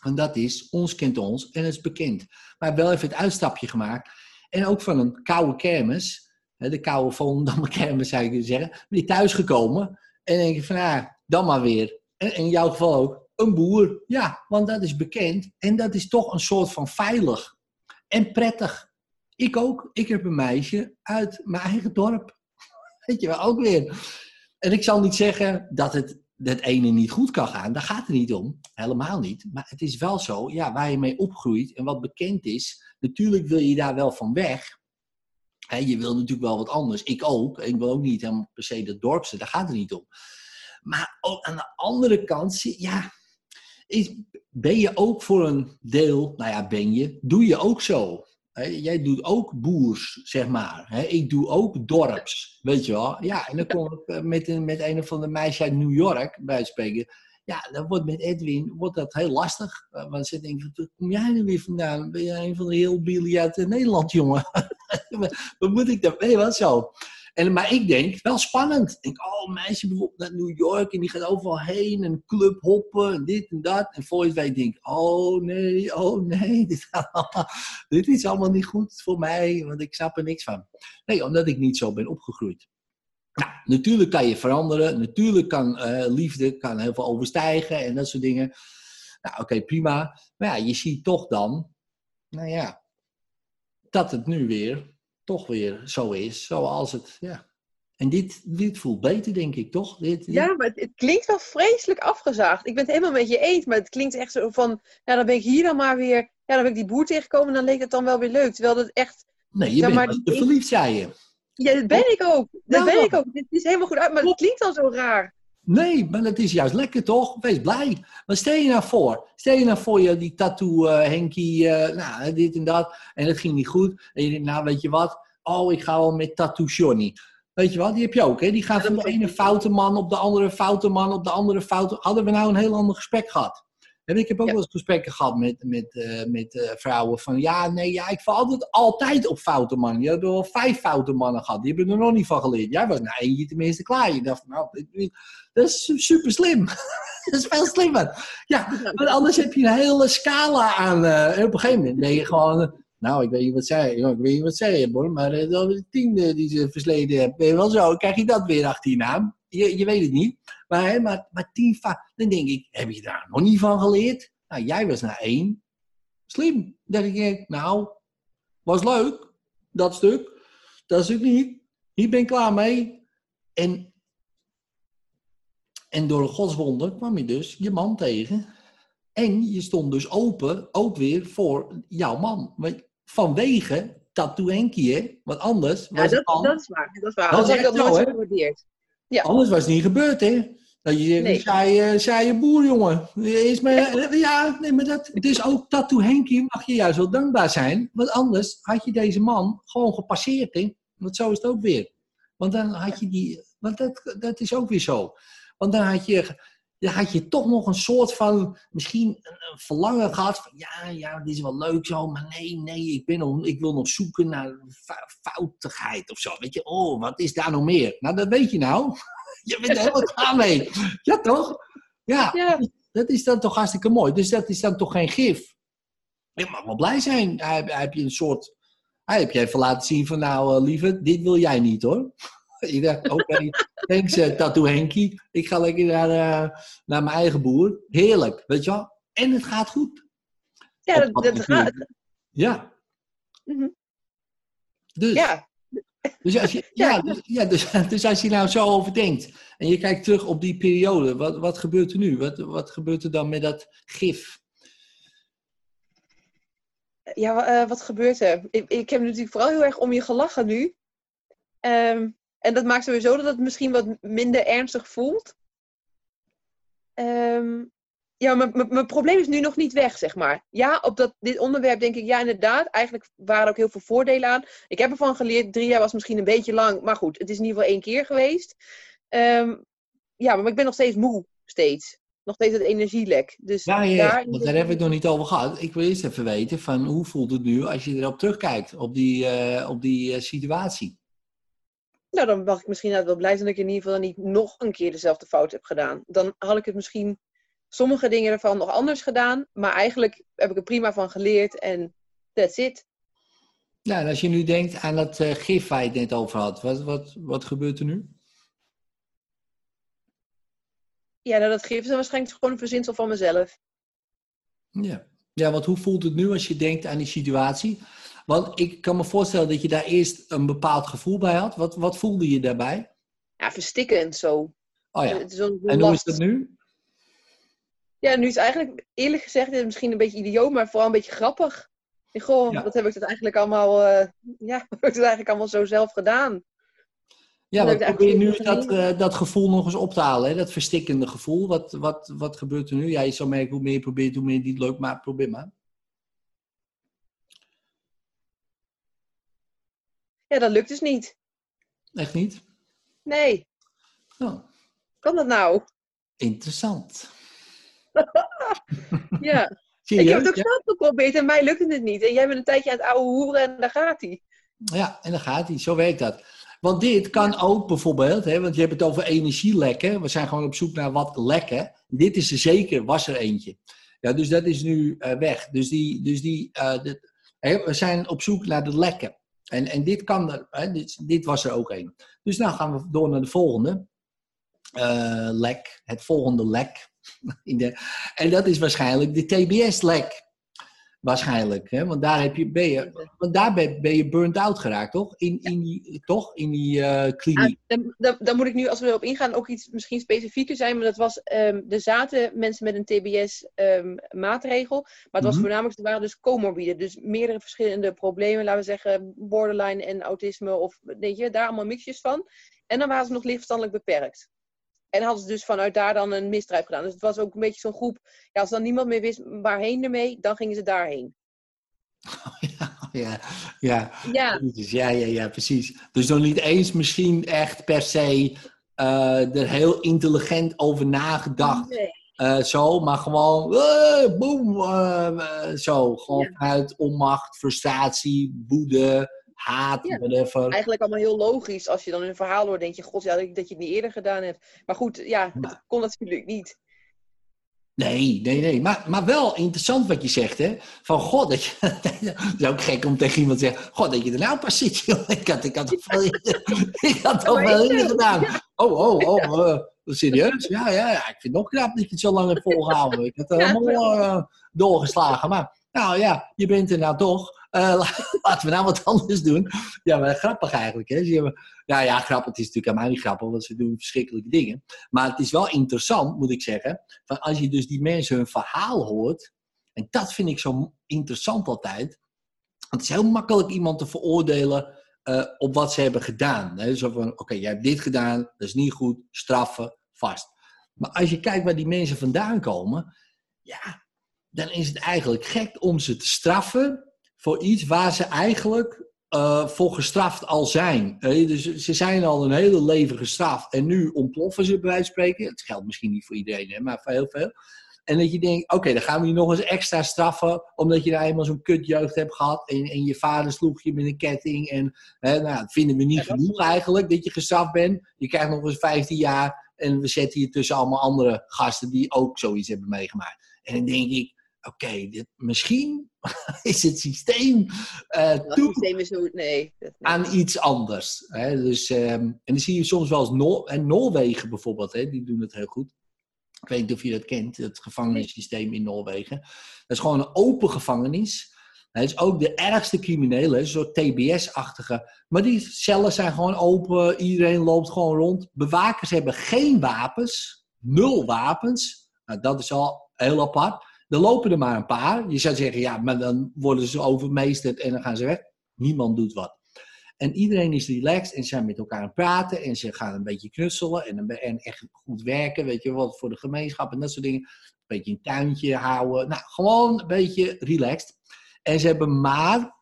En dat is, ons kent ons en het is bekend. Maar wel even het uitstapje gemaakt. En ook van een koude kermis, de koude Volendammer kermis zou je zeggen, je thuisgekomen. En denk je van, ah, dan maar weer. En in jouw geval ook, een boer. Ja, want dat is bekend. En dat is toch een soort van veilig. En prettig. Ik ook. Ik heb een meisje uit mijn eigen dorp. [LAUGHS] Weet je wel, ook weer. En ik zal niet zeggen dat het dat ene niet goed kan gaan. Daar gaat het niet om. Helemaal niet. Maar het is wel zo, ja, waar je mee opgroeit en wat bekend is. Natuurlijk wil je daar wel van weg. je wil natuurlijk wel wat anders. Ik ook. Ik wil ook niet helemaal per se de dorpse. Daar gaat het niet om. Maar ook aan de andere kant, ja, ben je ook voor een deel, nou ja, ben je, doe je ook zo jij doet ook boers, zeg maar. ik doe ook dorps, weet je wel. Ja, en dan kom ik eh, met een, met een of andere meisje uit New York bij spreken. Ja, dan wordt met Edwin wordt dat heel lastig. Eh, want ze denken, waar kom jij er weer vandaan? Ben jij een van de heel billy uit Nederland, jongen? [LAUGHS] Wat moet ik daar? Weet je wat zo? Maar ik denk, wel spannend. Ik denk, oh, meisje bijvoorbeeld naar New York en die gaat overal heen en club hoppen en dit en dat. En voor je weet denk oh nee, oh nee, [LAUGHS] dit, is allemaal niet goed voor mij, want ik snap er niks van. Nee, omdat ik niet zo ben opgegroeid. Nou, natuurlijk kan je veranderen. Natuurlijk kan uh, liefde kan heel veel overstijgen en dat soort dingen. Nou, oké, prima. Maar ja, je ziet toch dan, nou ja, dat het nu weer toch weer zo is zoals het. Ja. En dit, dit voelt beter, denk ik, toch? Dit, Ja, maar het, klinkt wel vreselijk afgezaagd. Ik ben het helemaal met je eens, maar het klinkt echt zo van... Ja, dan ben ik hier dan maar weer... Ja, dan ben ik die boer tegengekomen en dan leek het dan wel weer leuk. Terwijl dat echt... Nee, je bent maar, te verliefd, zei je. Ja, dat ben ik ook. Dat nou, ben ik ook. Het is helemaal goed uit, maar het klinkt al zo raar. Nee, maar het is juist lekker toch? Wees blij. Maar stel je nou voor, stel je nou voor je die tattoo uh, Henkie, uh, nou, dit en dat, en het ging niet goed. En je denkt, nou weet je wat, oh, ik ga wel met Tattoo Johnny. Weet je wat, die heb je ook, hè? Die gaat van de ene foute man op de andere foute man op de andere foute... Hadden we nou een heel ander gesprek gehad? En ik heb ook wel eens gesprekken gehad met, met, uh, met uh, vrouwen van... Ja, nee, ja, ik val altijd, altijd op foute mannen. Je hebt wel vijf foute mannen gehad. Die hebben er nog niet van geleerd. Jij was nou eentje tenminste klaar. Je dacht, nou, dat is super slim. [LAUGHS] dat is veel slimmer. Ja, want anders heb je een hele scala aan... Uh, op een gegeven moment ben je gewoon nou, ik weet niet wat zij, ik weet niet wat zij hebben maar de tien die ze versleden hebben. Wel zo, krijg je dat weer achter je naam. Je, je weet het niet. Maar, maar, maar tien dan denk ik, heb je daar nog niet van geleerd? Nou, jij was naar één. Slim. Dan denk ik, nou, was leuk, dat stuk. Dat stuk niet. Hier ben ik klaar mee. En, en door een godswonder kwam je dus je man tegen. En je stond dus open, ook weer voor jouw man vanwege Tattoo Henkie, hè? Want anders was ja, dat, dat is waar. Dat is waar. Ik dat nooit gewaardeerd. Ja. Anders was het niet gebeurd, hè? Dat je zegt, nee. zei, je boer, jongen. Is maar, ja, nee, maar dat, dus ook Tattoo Henkie mag je juist wel dankbaar zijn. Want anders had je deze man gewoon gepasseerd, hè? Want zo is het ook weer. Want dan had je die... Want dat, dat is ook weer zo. Want dan had je dan had je toch nog een soort van, misschien een, verlangen gehad van, ja, ja, dit is wel leuk zo, maar nee, nee, ik, ben nog, ik wil nog zoeken naar foutigheid of zo. Weet je, oh, wat is daar nog meer? Nou, dat weet je nou. Je bent er helemaal klaar mee. Ja, toch? Ja, ja, dat is dan toch hartstikke mooi. Dus dat is dan toch geen gif. Je mag wel blij zijn. Heb, heb je een soort, heb je even laten zien van, nou, uh, lieve, dit wil jij niet hoor. [LAUGHS] Ik dacht, oké, okay, thanks uh, Tattoo Henkie. Ik ga lekker naar, uh, naar mijn eigen boer. Heerlijk, weet je wel. En het gaat goed. Ja, dat, dat gaat. Ja. Mm -hmm. Dus. Ja. Dus als je, [LAUGHS] ja, dus, ja dus, [LAUGHS] dus, als je nou zo overdenkt en je kijkt terug op die periode, wat, wat gebeurt er nu? Wat, wat gebeurt er dan met dat gif? Ja, uh, wat gebeurt er? Ik, ik heb natuurlijk vooral heel erg om je gelachen nu. Um, en dat maakt sowieso dat het misschien wat minder ernstig voelt. Um, ja, mijn probleem is nu nog niet weg, zeg maar. Ja, op dat, dit onderwerp denk ik, ja, inderdaad. Eigenlijk waren er ook heel veel voordelen aan. Ik heb ervan geleerd, drie jaar was misschien een beetje lang. Maar goed, het is in ieder geval één keer geweest. Um, ja, maar ik ben nog steeds moe, steeds. Nog steeds het energielek. Dus ja, ja, daar, daar hebben we het nog niet over gehad. Ik wil eerst even weten van hoe voelt het nu als je erop terugkijkt, op die, uh, op die uh, situatie. Nou, dan mag ik misschien wel blij zijn dat ik in ieder geval niet nog een keer dezelfde fout heb gedaan. Dan had ik het misschien sommige dingen ervan nog anders gedaan. Maar eigenlijk heb ik er prima van geleerd en that's it. Ja, en als je nu denkt aan dat uh, gif waar je het net over had, wat, wat, wat gebeurt er nu? Ja, nou, dat gif is waarschijnlijk gewoon een verzinsel van mezelf. Ja. ja, want hoe voelt het nu als je denkt aan die situatie? Want ik kan me voorstellen dat je daar eerst een bepaald gevoel bij had. Wat, wat voelde je daarbij? Ja, verstikkend zo. Oh ja. En hoe is dat nu? Ja, nu is eigenlijk, eerlijk gezegd, is misschien een beetje idioot, maar vooral een beetje grappig. En goh, ja. wat heb ik dat eigenlijk allemaal, uh, ja, [LAUGHS] heb ik het eigenlijk allemaal zo zelf gedaan. Ja, wat probeer je nu dat, uh, dat gevoel nog eens op te halen, hè? dat verstikkende gevoel. Wat, wat, wat gebeurt er nu? Ja, je zou merken hoe meer je probeert, hoe meer je het leuk maakt. Probeer maar. Ja, dat lukt dus niet. Echt niet? Nee. Oh. Kan dat nou? Interessant. [LAUGHS] ja. Ik heb het ook zelf geprobeerd en mij lukte het niet. En jij bent een tijdje aan het oude hoeren en daar gaat hij. Ja, en daar gaat hij. Zo werkt dat. Want dit kan ook bijvoorbeeld, hè, want je hebt het over energielekken. We zijn gewoon op zoek naar wat lekken. Dit is er zeker, was er eentje. Ja, dus dat is nu uh, weg. Dus, die, dus die, uh, dit, hè, we zijn op zoek naar de lekken. En, en dit, kan er, hè, dit, dit was er ook een. Dus nou gaan we door naar de volgende uh, lek. Het volgende lek. [LAUGHS] In de, en dat is waarschijnlijk de TBS-lek. Waarschijnlijk, hè? want daar, heb je, ben, je, want daar ben, ben je burnt out geraakt, toch? In, in die, toch? In die uh, kliniek. Ah, dan, dan, moet ik nu, als we erop ingaan, ook iets misschien specifieker zijn. Maar dat was, um, er zaten mensen met een TBS-maatregel. Ehm, um, maar het was mm -hmm. voornamelijk, er waren dus comorbide. Dus meerdere verschillende problemen, laten we zeggen, borderline en autisme. Of weet je, daar allemaal mixjes van. En dan waren ze nog lichtverstandelijk beperkt. En hadden ze dus vanuit daar dan een misdrijf gedaan. Dus het was ook een beetje zo'n groep. Ja, als dan niemand meer wist waarheen ermee, dan gingen ze daarheen. [LAUGHS] ja, ja, ja. Ja. ja, ja, precies. Dus nog niet eens misschien echt per se uh, er heel intelligent over nagedacht. Nee. Uh, zo, maar gewoon uh, boem, zo. Gewoon ja. uit onmacht, frustratie, woede, haat, ja, whatever. Eigenlijk allemaal heel logisch. Als je dan een verhaal hoort, denk je, god, ja, dat je het niet eerder gedaan hebt. Maar goed, ja, het kon natuurlijk niet. Nee, nee, nee. Maar, maar wel interessant wat je zegt, hè. Van, god, dat je... [LAUGHS] Het is ook gek om tegen iemand te zeggen... God, dat je er nou pas zit, joh. [LAUGHS] Ik had, ik had [LAUGHS] ik had toch wel eerder gedaan. Oh, oh, oh. Uh, serieus? Ja, ja, ja. Ik vind het nog knap dat je het zo lang hebt volgehouden. Ik had er helemaal uh, doorgeslagen. Maar, nou ja, je bent er nou toch. Uh, [LAUGHS] laten we nou wat anders doen. Ja, maar grappig eigenlijk. Hè? Ja, ja, grappig. Het is natuurlijk helemaal niet grappig, want ze doen verschrikkelijke dingen. Maar het is wel interessant, moet ik zeggen. Van als je dus die mensen hun verhaal hoort. En dat vind ik zo interessant altijd. Het is heel makkelijk iemand te veroordelen uh, op wat ze hebben gedaan. Hè? Zo van, oké, jij hebt dit gedaan, dat is niet goed, straffen, vast. Maar als je kijkt waar die mensen vandaan komen, ja, dan is het eigenlijk gek om ze te straffen voor iets waar ze eigenlijk uh, voor gestraft al zijn. dus ze zijn al een hele leven gestraft en nu ontploffen ze bij wijze van spreken. Het geldt misschien niet voor iedereen, hè, maar voor heel veel. En dat je denkt, oké, dan gaan we je nog eens extra straffen, omdat je daar eenmaal zo'n kutjeugd hebt gehad en, en je vader sloeg je met een ketting. En hè, nou, dat vinden we niet genoeg eigenlijk, dat je gestraft bent. Je krijgt nog eens 15 jaar en we zetten je tussen allemaal andere gasten die ook zoiets hebben meegemaakt. En dan denk ik, oké, misschien [LAUGHS] is het systeem uh, toe systeem is nee, aan iets anders. Hè? Dus, um, en dan zie je soms wel eens Noor en Noorwegen bijvoorbeeld, hè? die doen het heel goed. Ik weet niet of je dat kent, het gevangenissysteem in Noorwegen. Dat is gewoon een open gevangenis. Het is ook de ergste criminelen, een soort TBS-achtige. Maar die cellen zijn gewoon open, iedereen loopt gewoon rond. Bewakers hebben geen wapens, nul wapens. Nou, dat is al heel apart. Er lopen er maar een paar. Je zou zeggen, ja, maar dan worden ze overmeesterd en dan gaan ze weg. Niemand doet wat. En iedereen is relaxed en zijn met elkaar aan het praten en ze gaan een beetje knutselen en, en echt goed werken, weet je wat, voor de gemeenschap en dat soort dingen. Een beetje een tuintje houden. Nou, gewoon een beetje relaxed. En ze hebben maar,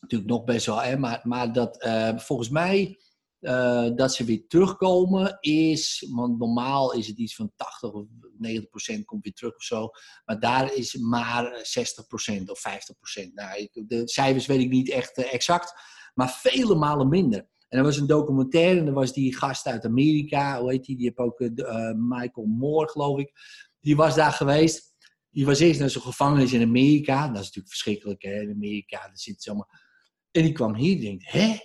natuurlijk nog best wel, hè, maar, maar dat uh, volgens mij uh, dat ze weer terugkomen is, want normaal is het iets van 80 of 90 procent komt weer terug of zo. Maar daar is maar 60 procent of 50 procent. Nou, de cijfers weet ik niet echt uh, exact, maar vele malen minder. En er was een documentaire en er was die gast uit Amerika, hoe heet die? Die heb ook uh, Michael Moore, geloof ik. Die was daar geweest. Die was eerst naar zo'n gevangenis in Amerika. Dat is natuurlijk verschrikkelijk, hè? In Amerika, daar zit zomaar. En die kwam hier en denkt, hè?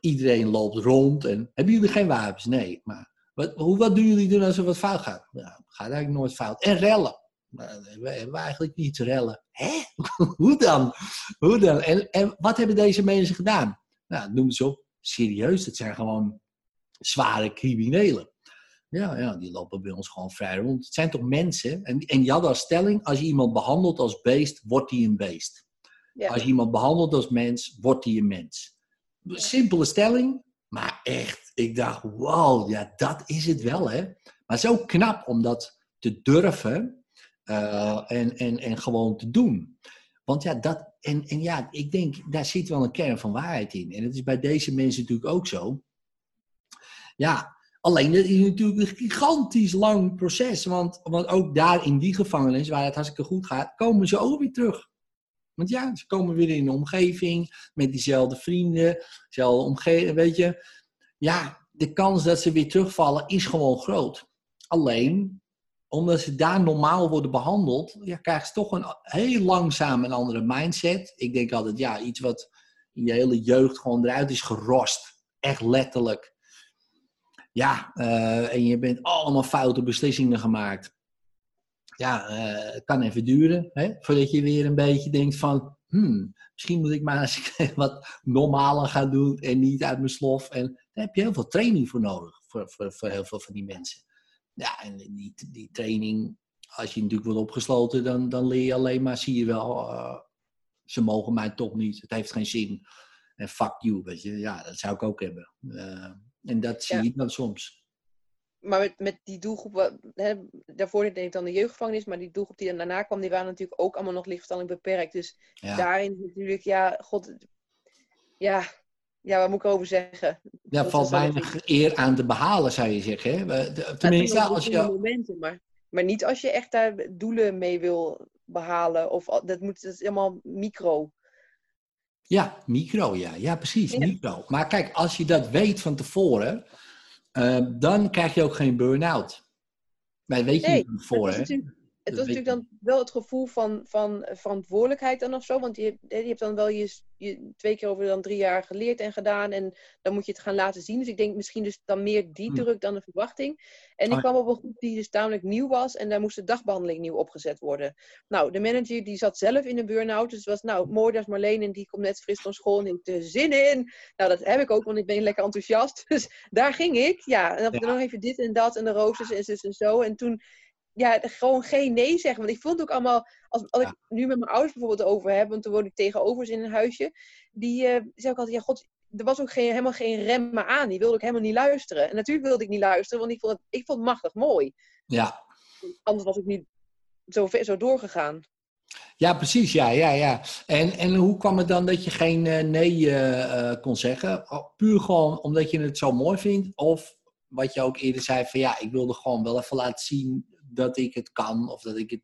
Iedereen loopt rond en hebben jullie geen wapens? Nee, maar wat, hoe, wat doen jullie doen als er wat fout gaat? Nou, gaat eigenlijk nooit fout. En rellen. Nou, we hebben eigenlijk niet rellen. Hè? [LAUGHS] hoe dan? Hoe dan? En, en wat hebben deze mensen gedaan? Nou, noem ze op. Serieus, dat zijn gewoon zware criminelen. Ja, ja, die lopen bij ons gewoon vrij rond. Het zijn toch mensen? En, en je had als stelling, als je iemand behandelt als beest, wordt hij een beest. Ja. Als je iemand behandelt als mens, wordt hij een mens. Simpele stelling, maar echt, ik dacht, wow, ja, dat is het wel, hè. Maar zo knap om dat te durven uh, en, en, en gewoon te doen. Want ja, dat, en, en ja, ik denk, daar zit wel een kern van waarheid in. En het is bij deze mensen natuurlijk ook zo. Ja, alleen dat is natuurlijk een gigantisch lang proces. Want, want ook daar in die gevangenis, waar het hartstikke goed gaat, komen ze ook weer terug. Want ja, ze komen weer in de omgeving met diezelfde vrienden, dezelfde omgeving, weet je. Ja, de kans dat ze weer terugvallen is gewoon groot. Alleen, omdat ze daar normaal worden behandeld, ja, krijgen ze toch een heel langzaam een andere mindset. Ik denk altijd, ja, iets wat in je hele jeugd gewoon eruit is gerost. Echt letterlijk. Ja, uh, en je bent allemaal foute beslissingen gemaakt ja, uh, het kan even duren. Hè, voordat je weer een beetje denkt van, hmm, misschien moet ik maar eens wat normaler gaan doen en niet uit mijn slof. En daar heb je heel veel training voor nodig, voor, voor, voor heel veel van die mensen. Ja, en die, die training, als je natuurlijk wordt opgesloten, dan, dan leer je alleen maar, zie je wel, uh, ze mogen mij toch niet, het heeft geen zin. En fuck you, weet je. Ja, dat zou ik ook hebben. Uh, en dat zie ja. je dan soms maar met, met die doelgroep, hè, daarvoor deed ik dan de jeugdgevangenis, maar die doelgroep die dan daarna kwam, die waren natuurlijk ook allemaal nog lichtverstandelijk beperkt. Dus ja. daarin natuurlijk, ja, god, ja, ja, wat moet ik over zeggen? Ja, valt weinig eer aan te behalen, zou je zeggen. Hè? Tenminste, ja, als je... Momenten, maar, maar niet als je echt daar doelen mee wil behalen. Of dat moet dat is helemaal micro. Ja, micro, ja. Ja, precies, micro. Maar kijk, als je dat weet van tevoren Ehm, dan krijg je ook geen burn-out. Weet je nee, niet voor, hè? Het was natuurlijk dan wel het gevoel van, van verantwoordelijkheid dan of zo. Want je, je hebt dan wel je, je twee keer over dan drie jaar geleerd en gedaan. En dan moet je het gaan laten zien. Dus ik denk misschien dus dan meer die hm. druk dan de verwachting. En ik kwam op een groep die dus tamelijk nieuw was. En daar moest de dagbehandeling nieuw opgezet worden. Nou, de manager die zat zelf in een burn-out. Dus het was nou mooi, dat is Marleen. En die komt net fris van school en heeft er zin in. Nou, dat heb ik ook, want ik ben lekker enthousiast. [LAUGHS] Dus daar ging ik. Ja, en dan, ja. nog even dit en dat. En de roosters en zus en zo. En toen ja, gewoon geen nee zeggen. Want ik vond ook allemaal, als, als ik nu met mijn ouders bijvoorbeeld over heb, want toen woon ik tegenover ze in een huisje, die uh, zei ook altijd, ja god, er was ook geen, helemaal geen remmen aan. Die wilde ik helemaal niet luisteren. En natuurlijk wilde ik niet luisteren, want ik vond het, ik vond het machtig mooi. Ja. Anders was ik niet zo, zo doorgegaan. Ja, precies. Ja, ja, ja. En, en hoe kwam het dan dat je geen eh, nee eh, kon zeggen? Puur gewoon omdat je het zo mooi vindt? Of wat je ook eerder zei van ja, ik wilde gewoon wel even laten zien dat ik het kan. Of dat ik, het,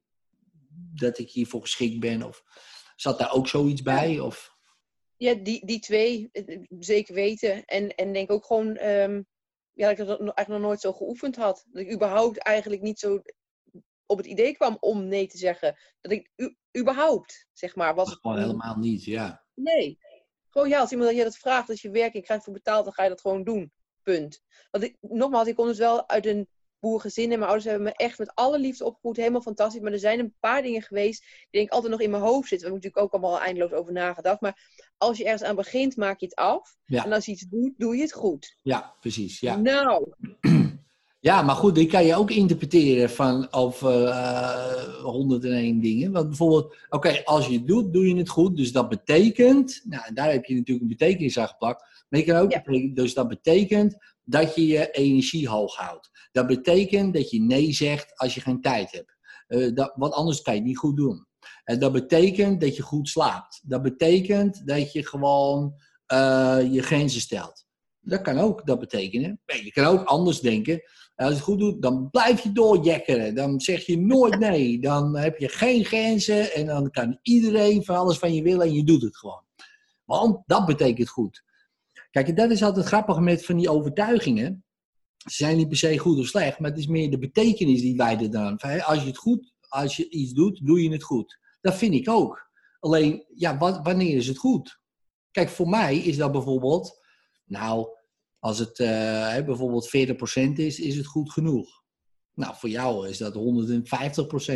dat ik hiervoor geschikt ben. Of zat daar ook zoiets bij? Of... Ja, die, die twee, zeker weten. En, en denk ook gewoon ehm, ja, dat ik dat eigenlijk nog nooit zo geoefend had. Dat ik überhaupt eigenlijk niet zo op het idee kwam om nee te zeggen. Dat ik u, überhaupt, zeg maar, was het gewoon helemaal niet, ja. Nee. Gewoon ja, als iemand je dat vraagt, als je je krijgt voor betaald, dan ga je dat gewoon doen. Punt. Want ik, nogmaals, ik kom dus wel uit een boergezin en mijn ouders hebben me echt met alle liefde opgevoed. Helemaal fantastisch. Maar er zijn een paar dingen geweest die ik altijd nog in mijn hoofd zitten. We hebben natuurlijk ook allemaal eindeloos over nagedacht. Maar als je ergens aan begint, maak je het af. En als je iets doet, doe je het goed. Ja, precies. Ja. Nou, [CLEARS THROAT] Ja, maar goed, die kan je ook interpreteren van over uh, 101 dingen. Want bijvoorbeeld, oké, als je het doet, doe je het goed. Dus dat betekent, nou, daar heb je natuurlijk een betekenis aan geplakt. Maar je kan ook, ja. dus dat betekent dat je je energie hoog houdt. Dat betekent dat je nee zegt als je geen tijd hebt. Uh, dat, want anders kan je het niet goed doen. En dat betekent dat je goed slaapt. Dat betekent dat je gewoon uh, je grenzen stelt. Dat kan ook dat betekenen. Je kan ook anders denken. Als je het goed doet, dan blijf je doorjekkeren. Dan zeg je nooit nee. Dan heb je geen grenzen en dan kan iedereen van alles van je willen en je doet het gewoon. Want dat betekent goed. Kijk, dat is altijd grappig met van die overtuigingen. Ze zijn niet per se goed of slecht, maar het is meer de betekenis die wij er dan. Als je het goed, als je iets doet, doe je het goed. Dat vind ik ook. Alleen, ja, wat, wanneer is het goed? Kijk, voor mij is dat bijvoorbeeld, nou, als het uh, bijvoorbeeld 40% is, is het goed genoeg. Nou, voor jou is dat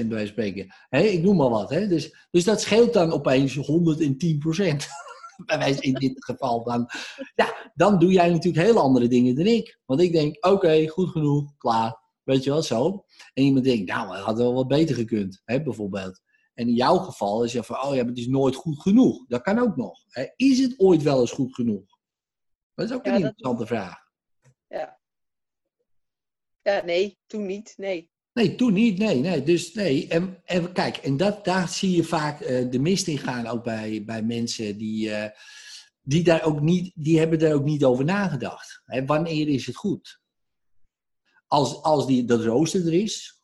150% bij spreken. Hey, ik noem maar wat. Hè? Dus, dus dat scheelt dan opeens 110%. [LAUGHS] [LAUGHS] bij wijze in dit geval dan. Ja, dan doe jij natuurlijk heel andere dingen dan ik. Want ik denk, oké, goed genoeg, klaar. Weet je wel, zo. En iemand denkt, nou, dat had wel wat beter gekund, hè, bijvoorbeeld. En in jouw geval is je van, oh ja, maar het is nooit goed genoeg. Dat kan ook nog. Hè. Is het ooit wel eens goed genoeg? Dat is ook een interessante vraag. Ja. Ja, nee, toen niet, nee. Nee, toen niet, nee, nee. Dus nee, en, en kijk, en dat, daar zie je vaak uh, de mist in gaan, ook bij, bij mensen die, uh, die daar ook niet, die hebben daar ook niet over nagedacht. Hè, wanneer is het goed? Als, als die, dat rooster er is,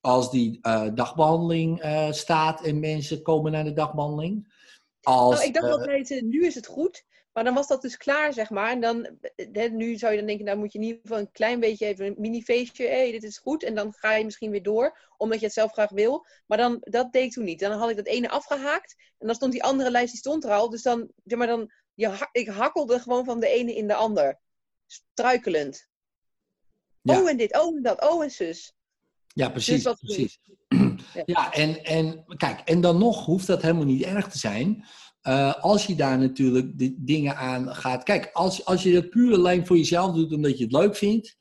als die uh, dagbehandeling staat en mensen komen naar de dagbehandeling. Als, nou, ik dacht altijd, nu is het goed. Maar dan was dat dus klaar, zeg maar. En dan, eh, nu zou je dan denken, nou moet je in ieder geval een klein beetje even een mini-feestje. Hé, hey, dit is goed. En dan ga je misschien weer door, omdat je het zelf graag wil. Maar dan, dat deed ik toen niet. Dan had ik dat ene afgehaakt. En dan stond die andere lijst, die stond er al. Dus dan, zeg maar dan, je, ik hakkelde gewoon van de ene in de ander. Struikelend. Ja. Oh en dit, oh en dat, oh en zus. Ja, precies. Dus precies. Ja. [CLEARS THROAT] ja, en, en kijk, en dan nog hoeft dat helemaal niet erg te zijn. Uh, als je daar natuurlijk de dingen aan gaat. Kijk, als, als je dat puur alleen voor jezelf doet omdat je het leuk vindt,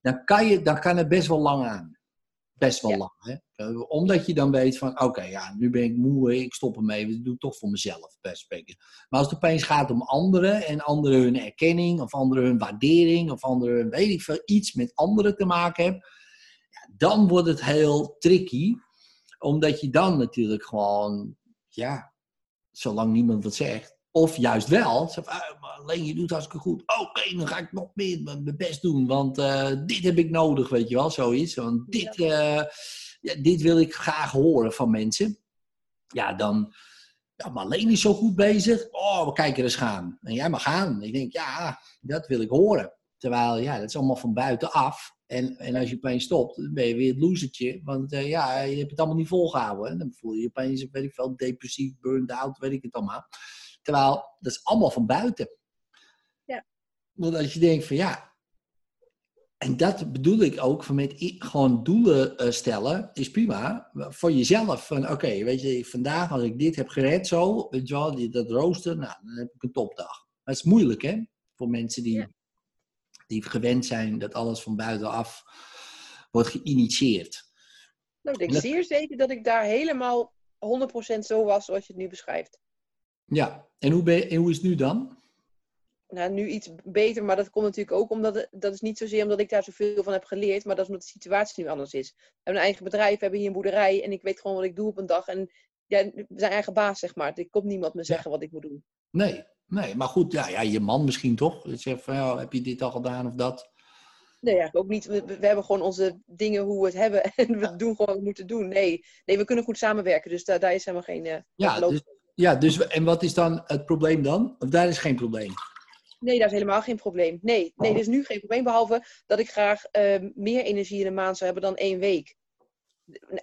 dan kan, je, dan kan het best wel lang aan. Best wel lang. Hè? Omdat je dan weet van, oké, ja, nu ben ik moe, ik stop ermee, ik doe het toch voor mezelf, best spreken. Maar als het opeens gaat om anderen en anderen hun erkenning, of anderen hun waardering, of anderen weet ik veel, iets met anderen te maken hebben, ja, dan wordt het heel tricky. Omdat je dan natuurlijk gewoon, ja, zolang niemand wat zegt. Of juist wel, zeg, ah, alleen je doet hartstikke goed. Oké, dan ga ik nog meer mijn best doen, want uh, dit heb ik nodig, weet je wel, zoiets. Want dit, uh, ja, dit wil ik graag horen van mensen. Ja, dan, ja, Marleen is zo goed bezig. Oh, we kijken eens gaan. En jij mag gaan. Ik denk, ja, dat wil ik horen. Terwijl, ja, dat is allemaal van buitenaf. En, en als je opeens stopt, dan ben je weer het losertje. Want uh, ja, je hebt het allemaal niet volgehouden. En dan voel je je opeens, weet ik veel, depressief, burned out, weet ik het allemaal. Terwijl, dat is allemaal van buiten. Ja. Want als je denkt van ja, en dat bedoel ik ook van met gewoon doelen uh, stellen, is prima. Voor jezelf, van oké, weet je, vandaag als ik dit heb gered zo, weet je wel, dat rooster, nou, dan heb ik een topdag. Maar het is moeilijk hè, voor mensen die... Ja die gewend zijn dat alles van buitenaf wordt geïnitieerd. Nou, ik denk zeer zeker dat ik daar helemaal 100% zo was zoals je het nu beschrijft. Ja, en hoe, ben en hoe is het nu dan? Nou, nu iets beter, maar dat komt natuurlijk ook omdat, dat is niet zozeer omdat ik daar zoveel van heb geleerd, maar dat is omdat de situatie nu anders is. We hebben een eigen bedrijf, we hebben hier een boerderij en ik weet gewoon wat ik doe op een dag. En ja, we zijn eigen baas, zeg maar. Er komt niemand me zeggen wat ik moet doen. Nee, nee, maar goed, ja, ja, je man misschien toch? Je zegt van, ja, heb je dit al gedaan of dat? Nee, eigenlijk ook niet. We, we hebben gewoon onze dingen hoe we het hebben [LAUGHS] en we doen gewoon wat we moeten doen. Nee, nee we kunnen goed samenwerken, dus daar, daar is helemaal geen. Uh, ja, dus, ja, dus en wat is dan het probleem dan? Of daar is geen probleem? Nee, daar is helemaal geen probleem. Nee, nee er is nu geen probleem, behalve dat ik graag uh, meer energie in een maand zou hebben dan één week.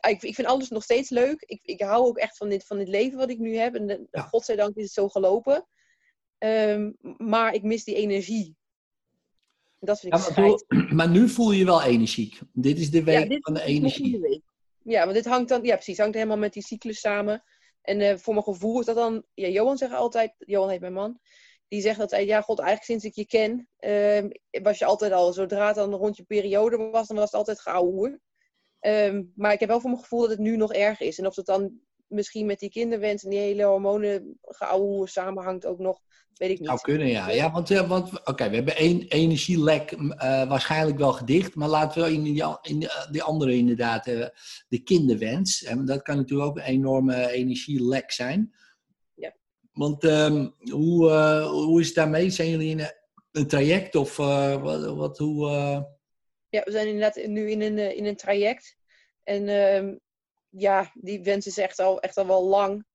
Ik, ik vind alles nog steeds leuk. Ik, ik hou ook echt van dit, van dit leven wat ik nu heb. En ja. godzijdank is het zo gelopen. Um, maar ik mis die energie. Dat vind ik ja, maar, [CLEARS THROAT] maar, nu voel je je wel energiek. Dit is de week van de energie. Ja, want dit hangt dan, ja precies, hangt helemaal met die cyclus samen. En uh, voor mijn gevoel is dat dan, ja, Johan zegt altijd, Johan heet mijn man, die zegt dat, ja god, eigenlijk sinds ik je ken, uh, was je altijd al, zodra het dan rond je periode was, dan was het altijd geouwe um, maar ik heb wel voor mijn gevoel dat het nu nog erg is. En of het dan misschien met die kinderwens en die hele hormonen samenhangt ook nog, weet ik niet. Zou kunnen, ja. Ja, want, ja, want oké, we hebben één energielek uh, waarschijnlijk wel gedicht, maar laten we in die, in die andere inderdaad, uh, de kinderwens. En dat kan natuurlijk ook een enorme energielek zijn. Ja. Want um, hoe, uh, hoe is het daarmee? Zijn jullie in een, een traject of wat, wat, hoe... Ja, we zijn inderdaad nu in een, in een traject. En uh, ja, die wens is echt al, echt al wel lang.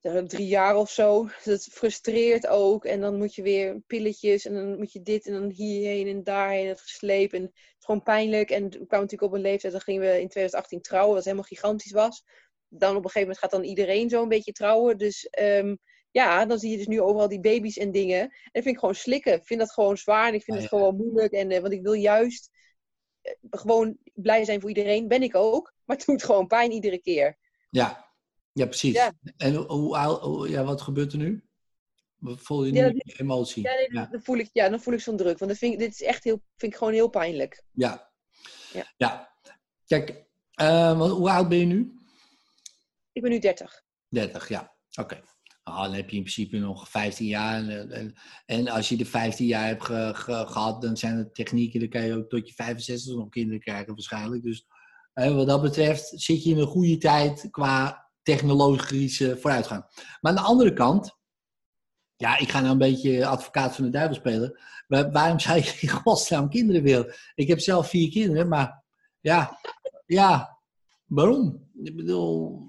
Drie jaar of zo. Dat frustreert ook. En dan moet je weer pilletjes. En dan moet je dit en dan hierheen en daarheen. Het geslepen. En het is gewoon pijnlijk. En we kwamen natuurlijk op een leeftijd. Dan gingen we in 2018 trouwen. Wat helemaal gigantisch was. Dan op een gegeven moment gaat dan iedereen zo een beetje trouwen. Dus um, ja, dan zie je dus nu overal die baby's en dingen. En dat vind ik gewoon slikken. Ik vind dat gewoon zwaar. En ik vind ah, het gewoon moeilijk. En, uh, want ik wil juist eh, gewoon blij zijn voor iedereen. Ben ik ook. Maar het doet gewoon pijn iedere keer. Ja, ja precies. Ja. En hoe, hoe, ja, wat gebeurt er nu? Voel je nu ja, emotie? Ja, ja. Dan voel ik, ja, dan voel ik zo'n druk. Want vind ik, dit is echt heel, vind ik gewoon heel pijnlijk. Ja. Ja. ja. Kijk, uh, hoe oud ben je nu? Ik ben nu 30. 30, ja. Oké. Nou, dan heb je in principe nog 15 jaar. En, en, en als je de 15 jaar hebt gehad, dan zijn er technieken, dan kan je ook tot je 65 nog kinderen krijgen waarschijnlijk. Dus wat dat betreft zit je in een goede tijd qua technologische vooruitgang. Maar aan de andere kant, ja, ik ga nou een beetje advocaat van de duivel spelen. Maar waarom zou je in godsnaam kinderen willen? Ik heb zelf vier kinderen, maar ja, ja, waarom? Ik bedoel,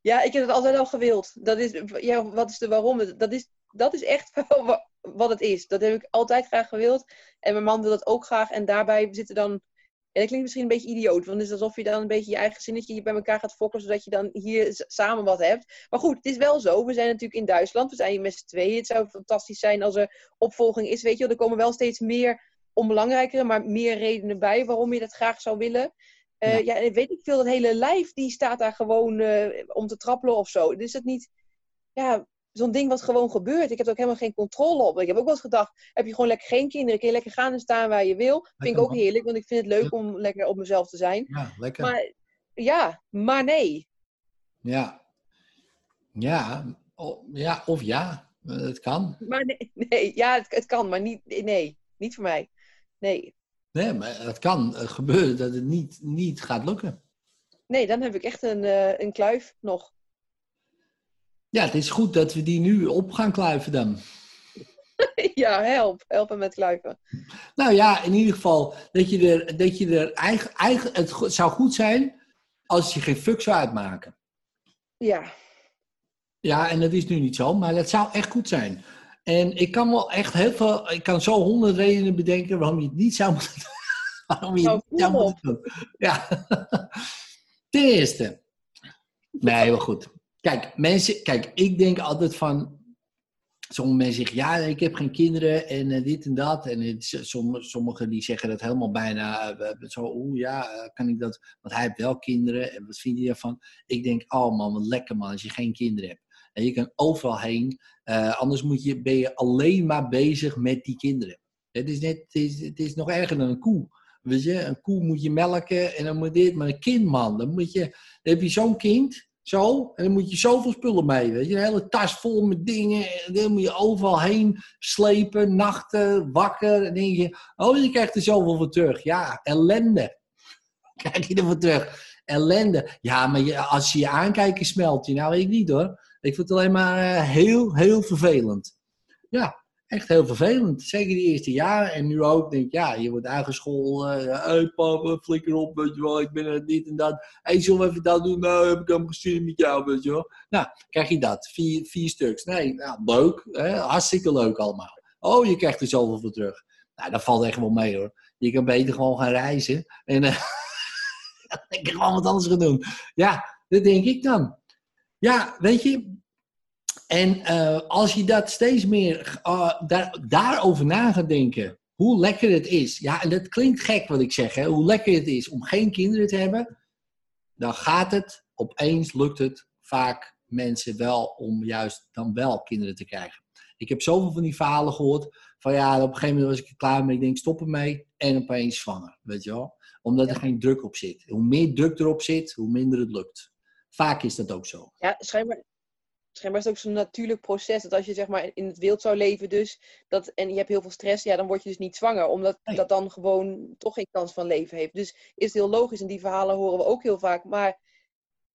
ja, ik heb het altijd al gewild. Dat is, ja, wat is de waarom? Dat is, dat is echt [LAUGHS] wat het is. Dat heb ik altijd graag gewild. En mijn man wil dat ook graag. En daarbij zitten dan. En dat klinkt misschien een beetje idioot, want het is alsof je dan een beetje je eigen zinnetje bij elkaar gaat fokken, zodat je dan hier samen wat hebt. Maar goed, het is wel zo. We zijn natuurlijk in Duitsland, we zijn hier met z'n tweeën. Het zou fantastisch zijn als er opvolging is. Weet je, er komen wel steeds meer onbelangrijkere, maar meer redenen bij waarom je dat graag zou willen. Uh, ja. ja, weet ik veel, dat hele lijf die staat daar gewoon uh, om te trappelen of zo. Dus het niet, ja, zo'n ding wat gewoon gebeurt. Ik heb er ook helemaal geen controle op. Ik heb ook wel eens gedacht, heb je gewoon lekker geen kinderen, kun je lekker gaan en staan waar je wil. Lekker, vind ik ook heerlijk, want ik vind het leuk om lekker op mezelf te zijn. Ja, lekker. Maar, ja, maar nee. Ja. Ja, o, ja of ja, het kan. Maar nee, [LAUGHS] nee ja, het, het kan, maar niet, nee, niet voor mij. Nee. Nee, maar het kan gebeuren dat het niet, niet gaat lukken. Nee, dan heb ik echt een, uh, een kluif nog. Ja, het is goed dat we die nu op gaan kluiven dan. [LAUGHS] ja, help. Helpen met kluiven. Nou ja, in ieder geval dat je er, dat je er eigen, eigen, het zou goed zijn als je geen fuck zou uitmaken. Ja. Ja, en dat is nu niet zo, maar dat zou echt goed zijn. En ik kan wel echt heel veel, ik kan zo honderd redenen bedenken waarom je het niet zou moeten doen. [LAUGHS] waarom je het niet zou moeten doen. Ja. [LAUGHS] Ten eerste. Nee, wel goed. Kijk, mensen, kijk, ik denk altijd van. Sommige mensen zeggen, ja, ik heb geen kinderen en uh, dit en dat. En het, sommigen die zeggen dat helemaal bijna uh, zo, oeh ja, kan ik dat? Want hij heeft wel kinderen en wat vind je daarvan? Ik denk, oh man, wat lekker man, als je geen kinderen hebt. En je kan overal heen. Anders moet je, ben je alleen maar bezig met die kinderen. Het is, net, het is, het is nog erger dan een koe. Weet je, een koe moet je melken en dan moet dit. Maar een kind, man, dan, moet je, dan heb je zo'n kind, zo, en dan moet je zoveel spullen mee. Weet je, een hele tas vol met dingen. En dan moet je overal heen slepen, nachten, wakker. En denk je, oh, je krijgt er zoveel voor terug. Ja, ellende. [LAUGHS] Krijg je ervoor terug. ellende. Ja, maar je, als je je aankijkt, smelt je. Nou, ik niet hoor. Ik vind het alleen maar eh, heel, heel vervelend. Ja, echt heel vervelend. Zeker die eerste jaren. En nu ook, denk ik, ja, je wordt aangescholden. Hé, hey, papa, flikker op, weet je wel. Ik ben er niet en dat. Hé, hey, zullen we even dat doen? Nou, heb ik helemaal gestuurd met jou, weet je wel. Nou, krijg je dat. Vier, vier stuks. Nee, nou, leuk. Hartstikke leuk allemaal. Oh, je krijgt er zoveel voor terug. Nou, dat valt echt wel mee hoor. Je kan beter gewoon gaan reizen. En [LAUGHS] ik kan gewoon wat anders gaan doen. Ja, dat denk ik dan. Ja, weet je. En uh, als je dat steeds meer uh, daar, daarover na gaat denken. Hoe lekker het is. Ja, en dat klinkt gek wat ik zeg. Hè, hoe lekker het is om geen kinderen te hebben. Dan gaat het, opeens lukt het vaak mensen wel om juist dan wel kinderen te krijgen. Ik heb zoveel van die verhalen gehoord. Van ja, op een gegeven moment was ik er klaar mee. Ik denk, stop ermee. En opeens zwanger. Weet je wel? Omdat er geen druk op zit. Hoe meer druk erop zit, hoe minder het lukt. Vaak is dat ook zo. Ja, schijnbaar, schijnbaar is het ook zo'n natuurlijk proces. Dat als je zeg maar in het wild zou leven dus, dat, en je hebt heel veel stress, ja, dan word je dus niet zwanger. Omdat nee. dat dan gewoon toch geen kans van leven heeft. Dus is het heel logisch. En die verhalen horen we ook heel vaak. Maar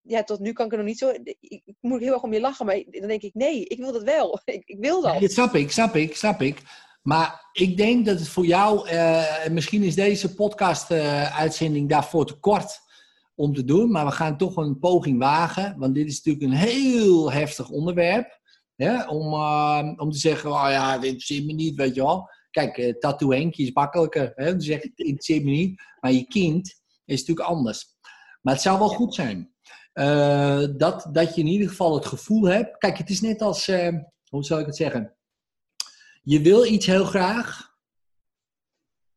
ja, tot nu kan ik er nog niet zo... Ik, ik moet heel erg om je lachen, maar dan denk ik, nee, ik wil dat wel. [LAUGHS] ik, ik wil dat. Ja, snap ik, snap ik, snap ik. Maar ik denk dat het voor jou, uh, misschien is deze podcast-uitzending uh, daarvoor te kort om te doen, maar we gaan toch een poging wagen, want dit is natuurlijk een heel heftig onderwerp. Hè, om, uh, om te zeggen, oh ja, dit interesseert me niet, weet je wel. Kijk, uh, is makkelijker. Hè, om te zeggen, het interesseert me niet. Maar je kind is natuurlijk anders. Maar het zou wel goed zijn. Uh, dat, dat je in ieder geval het gevoel hebt. Kijk, het is net als, hoe zou ik het zeggen? Je wil iets heel graag.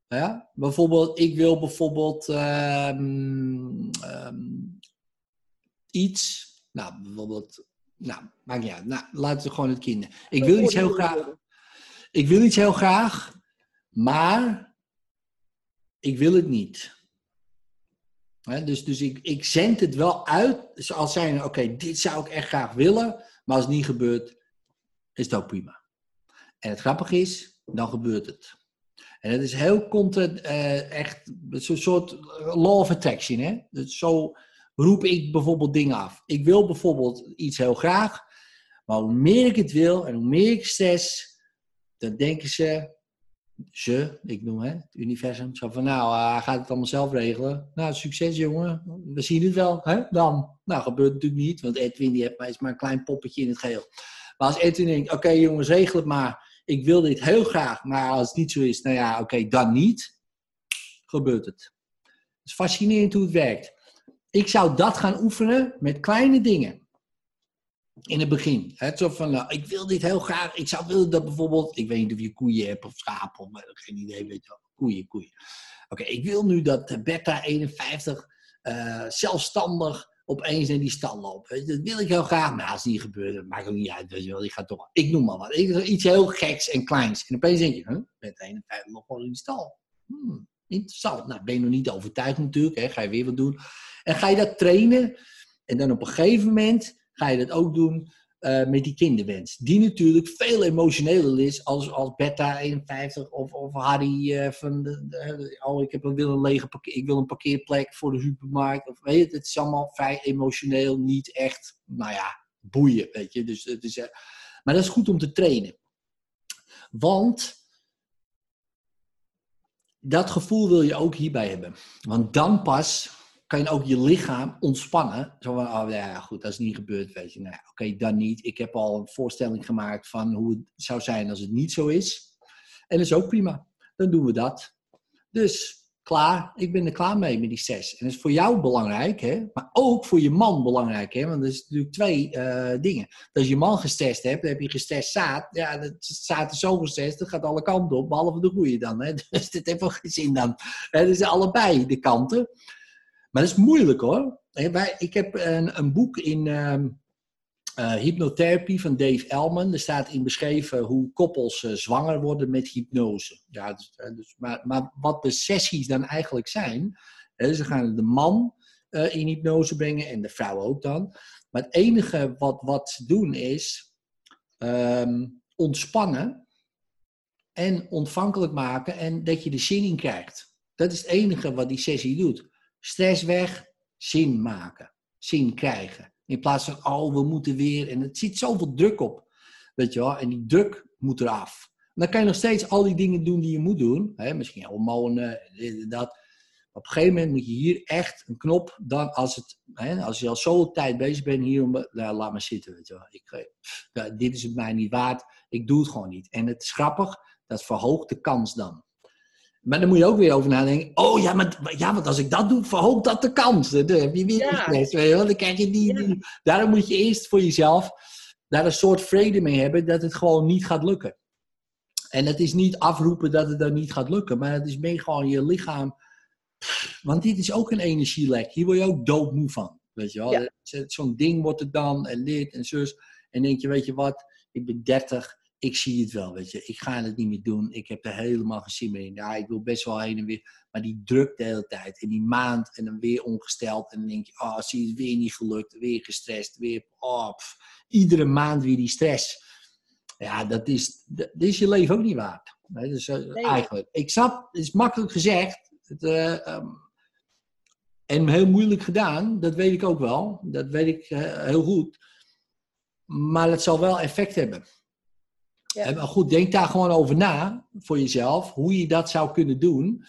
Ja? Bijvoorbeeld, ik wil bijvoorbeeld um, um, iets. Nou, bijvoorbeeld. Nou, maakt niet uit. Nou, laten we gewoon het kinderen. Ik wil iets heel graag. Ik wil iets heel graag, maar ik wil het niet. Dus dus ik, ik zend het wel uit, als zijn, oké, dit zou ik echt graag willen, maar als het niet gebeurt, is het ook prima. En het grappige is, dan gebeurt het. Het is heel content, uh, echt zo'n soort law of attraction. Hè? Dus zo roep ik bijvoorbeeld dingen af. Ik wil bijvoorbeeld iets heel graag, maar hoe meer ik het wil en hoe meer ik stress, dan denken ze, ze, ik noem hè, het universum, zo van nou, uh, gaat het allemaal zelf regelen. Nou, succes jongen, we zien het wel, hè? dan. Nou, gebeurt het natuurlijk niet, want Edwin die heeft is maar een klein poppetje in het geheel. Maar als Edwin denkt, oké jongens, regel het maar ik wil dit heel graag, maar als het niet zo is, nou ja, oké, dan niet, gebeurt het. Het is fascinerend hoe het werkt. Ik zou dat gaan oefenen met kleine dingen. In het begin. Het zo van, nou, ik wil dit heel graag. Ik zou willen dat bijvoorbeeld, ik weet niet of je koeien hebt of schapen, of geen idee, weet je. Koeien, koeien. Oké, ik wil nu dat Bertha 51 uh, zelfstandig opeens in die stal lopen. Dat wil ik heel graag, maar als het niet gebeurt, dat maakt ook niet uit. Weet wel. Ik ga toch, ik noem maar wat. Iets heel geks en kleins. En opeens denk je, met een en vijf nog gewoon in die stal. Hmm, interessant. Nou, ben je nog niet overtuigd natuurlijk. Hè? Ga je weer wat doen. En ga je dat trainen. En dan op een gegeven moment ga je dat ook doen uh, met die kinderwens. Die natuurlijk veel emotioneler is als, als Beta 51 of, of Harry uh, van de, oh ik heb een, wil een lege ik wil een parkeerplek voor de supermarkt. Of, weet je, het is allemaal vrij emotioneel, niet echt, nou ja, boeien, weet je. Dus het is, uh, maar dat is goed om te trainen. Want dat gevoel wil je ook hierbij hebben. Want dan pas kan je ook je lichaam ontspannen. Zo van, oh ja, goed, dat is niet gebeurd, weet je. Nou oké, dan niet. Ik heb al een voorstelling gemaakt van hoe het zou zijn als het niet zo is. En dat is ook prima. Dan doen we dat. Dus, klaar. Ik ben er klaar mee met die zes. En dat is voor jou belangrijk, hè. Maar ook voor je man belangrijk, hè. Want er is natuurlijk twee uh, dingen. Als je man gestest hebt, dan heb je gestest zaad. Ja, dat zaad is zo gestest, dat gaat alle kanten op. Behalve de goede dan, hè. [LAUGHS] Dus dit heeft wel geen zin dan. Het is allebei de kanten. Maar dat is moeilijk hoor. Ik heb een, een boek in uh, uh, hypnotherapie van Dave Elman. Er staat in beschreven hoe koppels uh, zwanger worden met hypnose. Ja, dus, dus, maar, maar, wat de sessies dan eigenlijk zijn. Hè, ze gaan de man in hypnose brengen en de vrouw ook dan. Maar het enige wat, wat ze doen is um, ontspannen en ontvankelijk maken en dat je de zin in krijgt. Dat is het enige wat die sessie doet stress weg, zin maken, zin krijgen. In plaats van, oh, we moeten weer. En het zit zoveel druk op. Weet je wel? En die druk moet eraf. Dan kan je nog steeds al die dingen doen die je moet doen. Hè? Misschien hormonen, dat. Op een gegeven moment moet je hier echt een knop, dan als, het, hè, als je al zo'n tijd bezig bent, hier om, nou, laat maar zitten. Weet je wel. Ik, pff, dit is het mij niet waard, ik doe het gewoon niet. En het is grappig, dat verhoogt de kans dan. Maar dan moet je ook weer over nadenken. Oh ja, maar ja, want als ik dat doe, verhoogt dat de kans. Dan heb je weer Ja. stress, weet je wel. Dan krijg je die, die. Daarom moet je eerst voor jezelf daar een soort vrede mee hebben dat het gewoon niet gaat lukken. En het is niet afroepen dat het dan niet gaat lukken, maar het is meer gewoon je lichaam. Want dit is ook een energielek. Hier word je ook doodmoe van. Weet je wel? Ja. Zo'n ding wordt het dan en dit en zus. En denk je, weet je wat, ik ben 30, ik zie het wel, weet je. Ik ga het niet meer doen. Ik heb er helemaal geen zin meer in. Ja, ik wil best wel heen en weer. Maar die druk de hele tijd. En die maand en dan weer ongesteld. En dan denk je, oh, zie je het weer niet gelukt. Weer gestrest. Weer, oh, pff. Iedere maand weer die stress. Ja, dat is, dat is je leven ook niet waard. Nee, dus, eh, Nee. Eigenlijk. Ik snap, het is makkelijk gezegd. Het, eh, ehm, en heel moeilijk gedaan, dat weet ik ook wel. Dat weet ik eh, heel goed. Maar het zal wel effect hebben. Ja. Eh, Maar goed, denk daar gewoon over na voor jezelf, hoe je dat zou kunnen doen.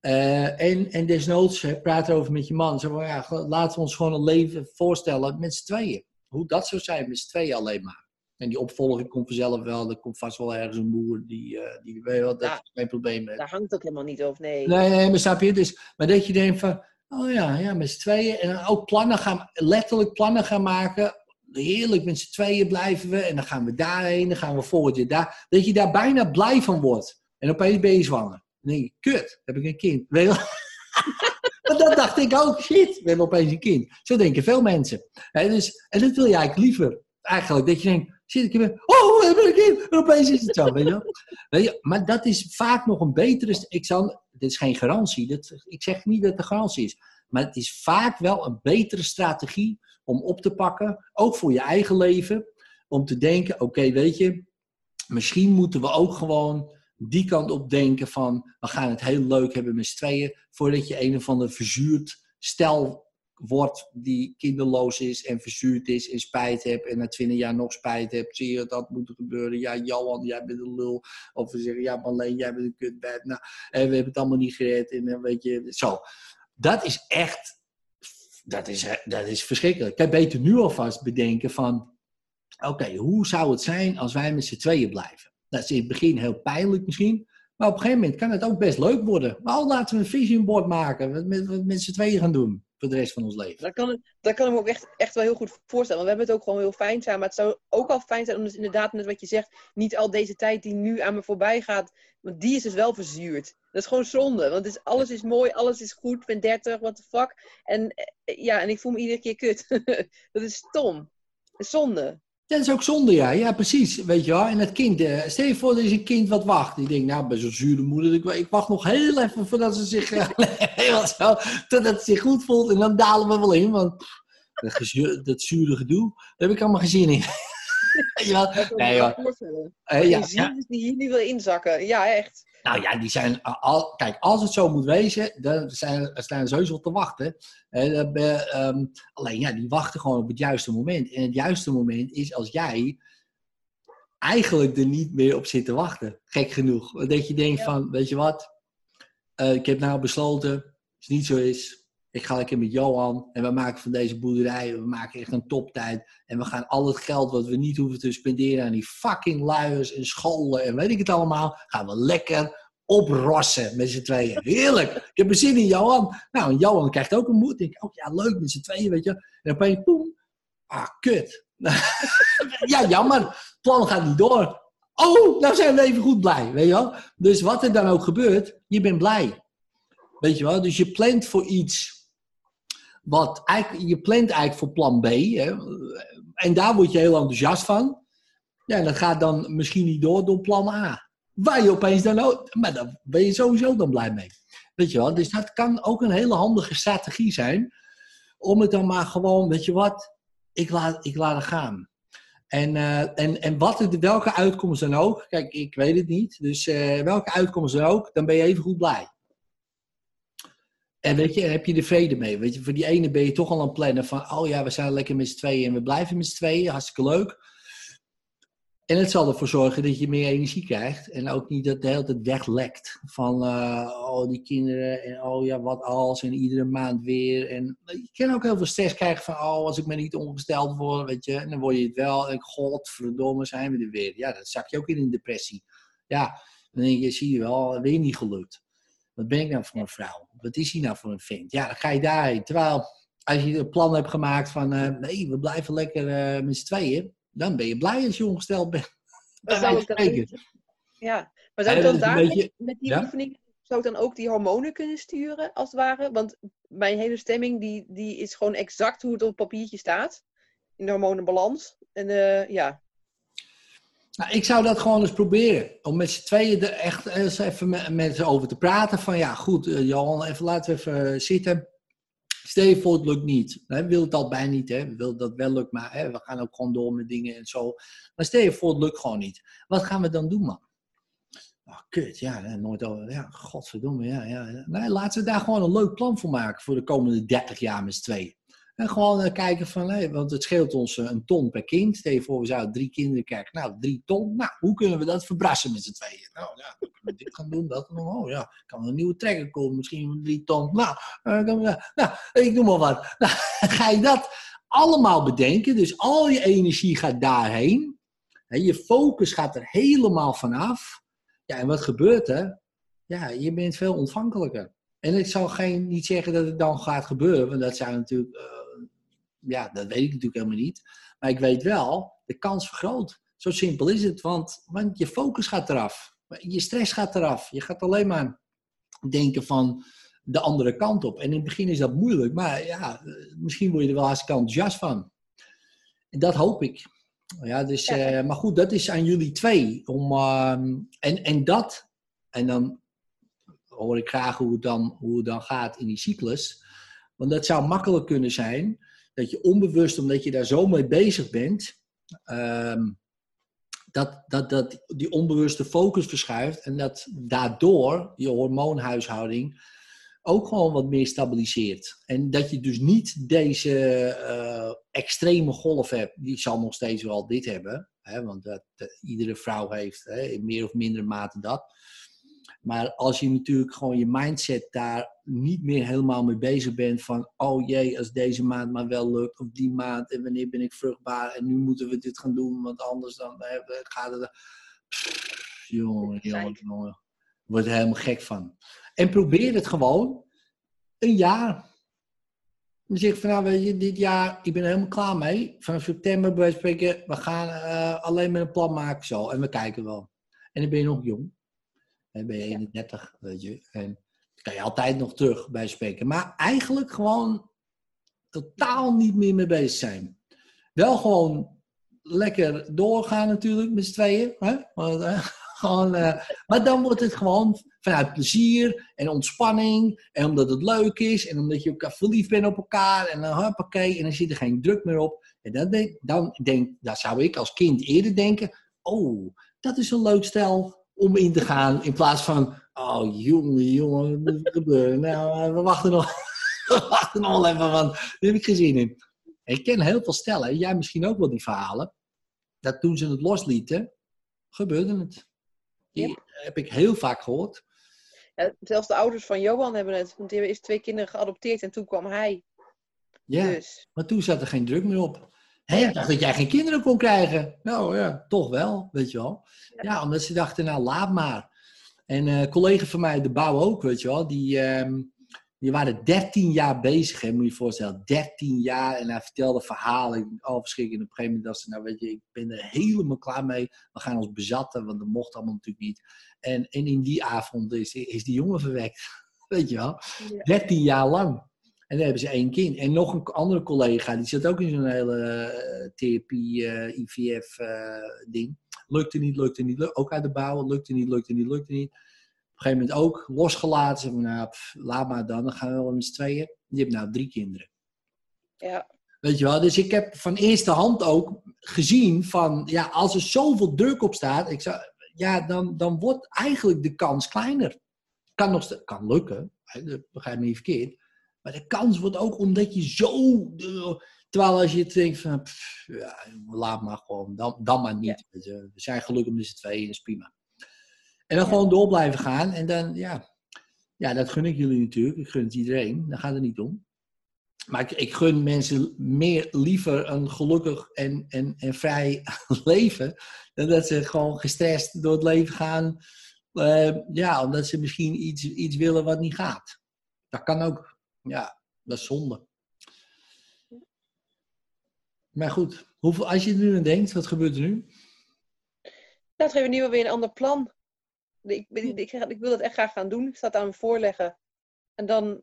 Eh, en, en desnoods eh, praat erover met je man. Zo van, ja, laten we ons gewoon een leven voorstellen met z'n tweeën. Hoe dat zou zijn met z'n tweeën alleen maar. En die opvolging komt vanzelf wel. Er komt vast wel ergens een boer die, die weet wel, dat Ja. is geen probleem heeft. Daar hangt ook helemaal niet over. Nee. Nee, nee, maar snap je? Dus, maar dat je denkt van, oh ja, ja, met z'n tweeën. En ook plannen gaan, letterlijk plannen gaan maken. Heerlijk, met z'n tweeën blijven we. En dan gaan we daarheen, dan gaan we volgend jaar daar. Dat je daar bijna blij van wordt. En opeens ben je zwanger. Dan denk je, kut, heb ik een kind. Maar [LAUGHS] dat dacht ik ook, shit, we hebben opeens een kind. Zo denken veel mensen. Hè, dus, en dat wil je eigenlijk liever. Eigenlijk, dat je denkt, shit, ik heb oh, we hebben een kind. En opeens is het zo, weet je wel? Maar dat is vaak nog een betere. Ik zal, dit is geen garantie. Dat, ik zeg niet dat het een garantie is. Maar het is vaak wel een betere strategie om op te pakken. Ook voor je eigen leven. Om te denken: oké, weet je, misschien moeten we ook gewoon die kant op denken van we gaan het heel leuk hebben met z'n tweeën. Voordat je een of ander verzuurd stel wordt die kinderloos is en verzuurd is en spijt hebt en na twintig jaar nog spijt hebt. Zie je dat moet gebeuren? Ja, Johan, jij bent een lul. Of we zeggen, ja, Marleen, jij bent een kutbed. Nou, en we hebben het allemaal niet gered. En dan weet je, zo. Dat is echt, dat is, dat is verschrikkelijk. Kan je beter nu alvast bedenken van, oké, hoe zou het zijn als wij met z'n tweeën blijven? Dat is in het begin heel pijnlijk misschien. Maar op een gegeven moment kan het ook best leuk worden. Nou, laten we een vision board maken. Wat met, wat met z'n tweeën gaan doen. Voor de rest van ons leven. Dat kan, dat kan ik me ook echt, echt wel heel goed voorstellen. Want we hebben het ook gewoon heel fijn samen. Maar het zou ook al fijn zijn om dus inderdaad, net wat je zegt, niet al deze tijd die nu aan me voorbij gaat. Want die is dus wel verzuurd. Dat is gewoon zonde. Want is, alles is mooi, alles is goed. Ik ben 30, what the fuck. En eh, ja, en ik voel me iedere keer kut. [LAUGHS] dat is stom. Dat Dat is ook zonde, ja. Ja, precies. Weet je wel. En het kind, eh, stel je voor, er is een kind wat wacht. Die denkt, nou, bij zo'n zure moeder, ik, ik wacht nog heel even voordat ze zich, eh, [LAUGHS] helemaal zo, totdat ze zich goed voelt. En dan dalen we wel in, want pff, dat, dat zure gedoe, daar heb ik allemaal geen zin in. [LAUGHS] ja, nee, wel voorstellen. Eh, Die ja, ja. zieltjes die hier niet wil inzakken. Ja, echt. Nou ja, die zijn al, kijk, als het zo moet wezen, dan zijn, staan ze heus wel te wachten. Eh, eh, ehm, alleen ja, die wachten gewoon op het juiste moment. En het juiste moment is als jij eigenlijk er niet meer op zit te wachten. Gek genoeg. Dat je denkt Ja. van, weet je wat, Eh, ik heb nou besloten, als het niet zo is, ik ga lekker met Johan en we maken van deze boerderij, we maken echt een toptijd. En we gaan al het geld wat we niet hoeven te spenderen aan die fucking luiers en scholen en weet ik het allemaal, gaan we lekker oprossen met z'n tweeën. Heerlijk. Ik heb er zin in, Johan. Nou, Johan krijgt ook een moed. Ik denk, oh ja, leuk met z'n tweeën, weet je. En opeens, poem. Ah, kut. [LAUGHS] ja, jammer. Het plan gaat niet door. Oh, nou zijn we even goed blij, weet je wel. Dus wat er dan ook gebeurt, je bent blij. Weet je wel. Dus je plant voor iets wat eigenlijk, je plant eigenlijk voor plan B. Hè? En daar word je heel enthousiast van. Ja, dat gaat dan misschien niet door door plan A. Waar je opeens dan ook, maar daar ben je sowieso dan blij mee. Weet je wel, dus dat kan ook een hele handige strategie zijn. Om het dan maar gewoon, weet je wat, ik laat, ik laat het gaan. En, eh, en, en wat het, welke uitkomst dan ook, kijk, ik weet het niet. Dus eh, welke uitkomst dan ook, dan ben je even goed blij. En weet je, heb je er vrede mee? Weet je, voor die ene ben je toch al aan het plannen van, oh ja, we zijn lekker met z'n tweeën en we blijven met z'n tweeën, hartstikke leuk. En het zal ervoor zorgen dat je meer energie krijgt. En ook niet dat de hele tijd weglekt. Van, uh, oh, die kinderen. En oh ja, wat als. En iedere maand weer. En je kan ook heel veel stress krijgen van, oh, als ik me niet ongesteld word, weet je. En dan word je het wel. En godverdomme, zijn we er weer. Ja, dan zak je ook in een depressie. Ja, dan denk je, zie je wel, weer niet gelukt. Wat ben ik nou voor een vrouw? Wat is hij nou voor een vent? Ja, dan ga je daarheen. Terwijl, als je een plan hebt gemaakt van, uh, nee, we blijven lekker uh, met z'n tweeën dan ben je blij als je ongesteld bent. [LAUGHS] zou ik dan, ja, maar zou ik dan daar beetje, met die ja? oefening zou ik dan ook die hormonen kunnen sturen, als het ware? Want mijn hele stemming die, die is gewoon exact hoe het op papiertje staat. In de hormonenbalans. En uh, ja. Nou, ik zou dat gewoon eens proberen. Om met z'n tweeën er echt eens even met, ze over te praten. Van ja, goed, uh, Johan, even laten we even zitten. Stel je voor, het lukt niet. We willen al bijna niet, hè? we willen dat wel lukt, maar hè, we gaan ook gewoon door met dingen en zo. Maar stel je voor, het lukt gewoon niet. Wat gaan we dan doen, man? Oh, kut, ja, nooit over. Ja, godverdomme, ja, ja. Nee, laten we daar gewoon een leuk plan voor maken voor de komende 30 jaar met z'n tweeën. En gewoon uh, kijken van, want het scheelt ons uh, een ton per kind. Stel je voor, we zouden drie kinderen krijgen. Nou, drie ton. Nou, hoe kunnen we dat verbrassen met z'n tweeën? Nou, ja, dan kunnen dit gaan doen, dat. Oh ja, kan een nieuwe trekker komen, misschien drie ton. Nou, dan, nou, ik noem maar wat. Nou, [LAUGHS] ga je dat allemaal bedenken. Dus al je energie gaat daarheen. Hè, je focus gaat er helemaal vanaf. Ja, en wat gebeurt er? Ja, je bent veel ontvankelijker. En ik zal geen, niet zeggen dat het dan gaat gebeuren, want dat zou natuurlijk ja, dat weet ik natuurlijk helemaal niet. Maar ik weet wel, de kans vergroot. Zo simpel is het, want, want je focus gaat eraf. Je stress gaat eraf. Je gaat alleen maar denken van de andere kant op. En in het begin is dat moeilijk, maar ja, misschien word je er wel hartstikke enthousiast van. En dat hoop ik. Ja, dus, eh, maar goed, dat is aan jullie twee. Om, ehm, en, en dat, en dan hoor ik graag hoe het, dan, hoe het dan gaat in die cyclus. Want dat zou makkelijk kunnen zijn dat je onbewust, omdat je daar zo mee bezig bent, ehm, dat, dat, dat die onbewuste focus verschuift en dat daardoor je hormoonhuishouding ook gewoon wat meer stabiliseert. En dat je dus niet deze uh, extreme golf hebt, die zal nog steeds wel dit hebben, hè, want dat, iedere vrouw heeft hè, in meer of mindere mate dat. Maar als je natuurlijk gewoon je mindset daar niet meer helemaal mee bezig bent van, oh jee, als deze maand maar wel lukt, of die maand, en wanneer ben ik vruchtbaar, en nu moeten we dit gaan doen, want anders dan eh, gaat het... Pff, jongen, jongen, jongen. Word er helemaal gek van. En probeer het gewoon een jaar. Dan zeg van, nou weet je, dit jaar, ik ben er helemaal klaar mee. Vanaf september bij spreken, we gaan uh, alleen met een plan maken zo. En we kijken wel. En dan ben je nog jong. En ben je 31, weet je. En kan je altijd nog terug bij spreken. Maar eigenlijk gewoon totaal niet meer mee bezig zijn. Wel gewoon lekker doorgaan natuurlijk met z'n tweeën. Hè? Maar, uh, [LAUGHS] gewoon, uh, maar dan wordt het gewoon vanuit plezier en ontspanning. En omdat het leuk is. En omdat je elkaar verliefd bent op elkaar. En dan hoppakee. En dan zit er geen druk meer op. En dan denk, dan denk, dat zou ik als kind eerder denken. Oh, dat is een leuk stel om in te gaan. In plaats van, oh jongen, jongen, wat gebeuren? Nou, eh, we wachten nog, [LAUGHS] we wachten nog even, want daar heb ik gezien in. Ik ken heel veel stellen, jij misschien ook wel die verhalen, dat toen ze het loslieten, gebeurde het. Die heb ik heel vaak gehoord. Ja, zelfs de ouders van Johan hebben het, want die hebben eerst twee kinderen geadopteerd en toen kwam hij. Ja, dus. maar toen zat er geen druk meer op. Hé, ik dacht dat jij geen kinderen kon krijgen. Nou ja, toch wel, weet je wel. Ja, omdat ze dachten, nou laat maar. En uh, collega van mij, de bouw ook, weet je wel, die, uh, die waren 13 jaar bezig, hè, moet je je voorstellen. 13 jaar en hij vertelde verhalen. Oh, verschrikkelijk. op een gegeven moment dacht ze, nou weet je, ik ben er helemaal klaar mee. We gaan ons bezatten, want dat mocht allemaal natuurlijk niet. En, en in die avond is, is die jongen verwekt. [LAUGHS] Weet je wel? 13 jaar lang. En dan hebben ze één kind. En nog een andere collega, die zit ook in zo'n hele uh, therapie, uh, IVF-ding. lukte niet, lukte niet, ook uit de bouwen. Lukte niet, lukte niet, lukte niet. Op een gegeven moment ook losgelaten. Ze van, nou, laat maar dan, dan gaan we wel met z'n tweeën. Die heeft nou drie kinderen. Ja. Weet je wel, dus ik heb van eerste hand ook gezien van, ja, als er zoveel druk op staat, ik zou, ja, dan, dan wordt eigenlijk de kans kleiner. Kan nog kan lukken, begrijp me niet verkeerd. Maar de kans wordt ook omdat je zo. Terwijl als je denkt van, ja, laat maar gewoon, dan, dan maar niet. We zijn gelukkig met z'n tweeën, dat is prima. En dan gewoon door blijven gaan. En dan, ja, ja, dat gun ik jullie natuurlijk. Ik gun het iedereen. Daar gaat het niet om. Maar ik, ik, gun mensen meer liever een gelukkig en, en, en vrij [LAUGHS] leven. Dan dat ze gewoon gestrest door het leven gaan. Uh, ja, omdat ze misschien iets, iets willen wat niet gaat. Dat kan ook. Ja, dat is zonde. Maar goed, hoeveel, als je er nu aan denkt, wat gebeurt er nu? Nou, het nu weer een ander plan. Ik, ik, ik, ik, wil dat echt graag gaan doen. Ik sta het aan me voorleggen. En dan,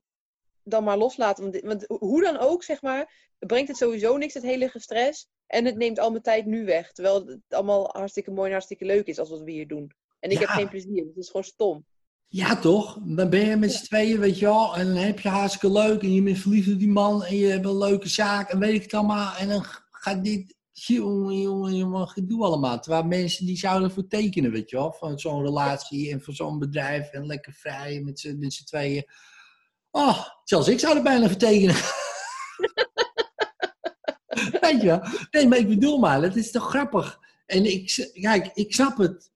dan maar loslaten. Want, want, hoe dan ook, zeg maar, brengt het sowieso niks, het hele gestres. En het neemt al mijn tijd nu weg. Terwijl het allemaal hartstikke mooi en hartstikke leuk is als wat we hier doen. En ik heb geen plezier. Het is gewoon stom. Ja, toch? Dan ben je met z'n tweeën, weet je wel. En dan heb je hartstikke leuk. En je bent verliefd op die man. En je hebt een leuke zaak. En weet ik het allemaal. En dan gaat dit jongen, jongen, jongen, gedoe allemaal. Terwijl mensen die zouden voor tekenen, weet je wel. Van zo'n relatie en van zo'n bedrijf. En lekker vrij met z'n tweeën. Oh, zelfs ik zou er bijna voor tekenen. [LAUGHS] weet je wel. Nee, maar ik bedoel maar, het is toch grappig. En ik, kijk, ik snap het.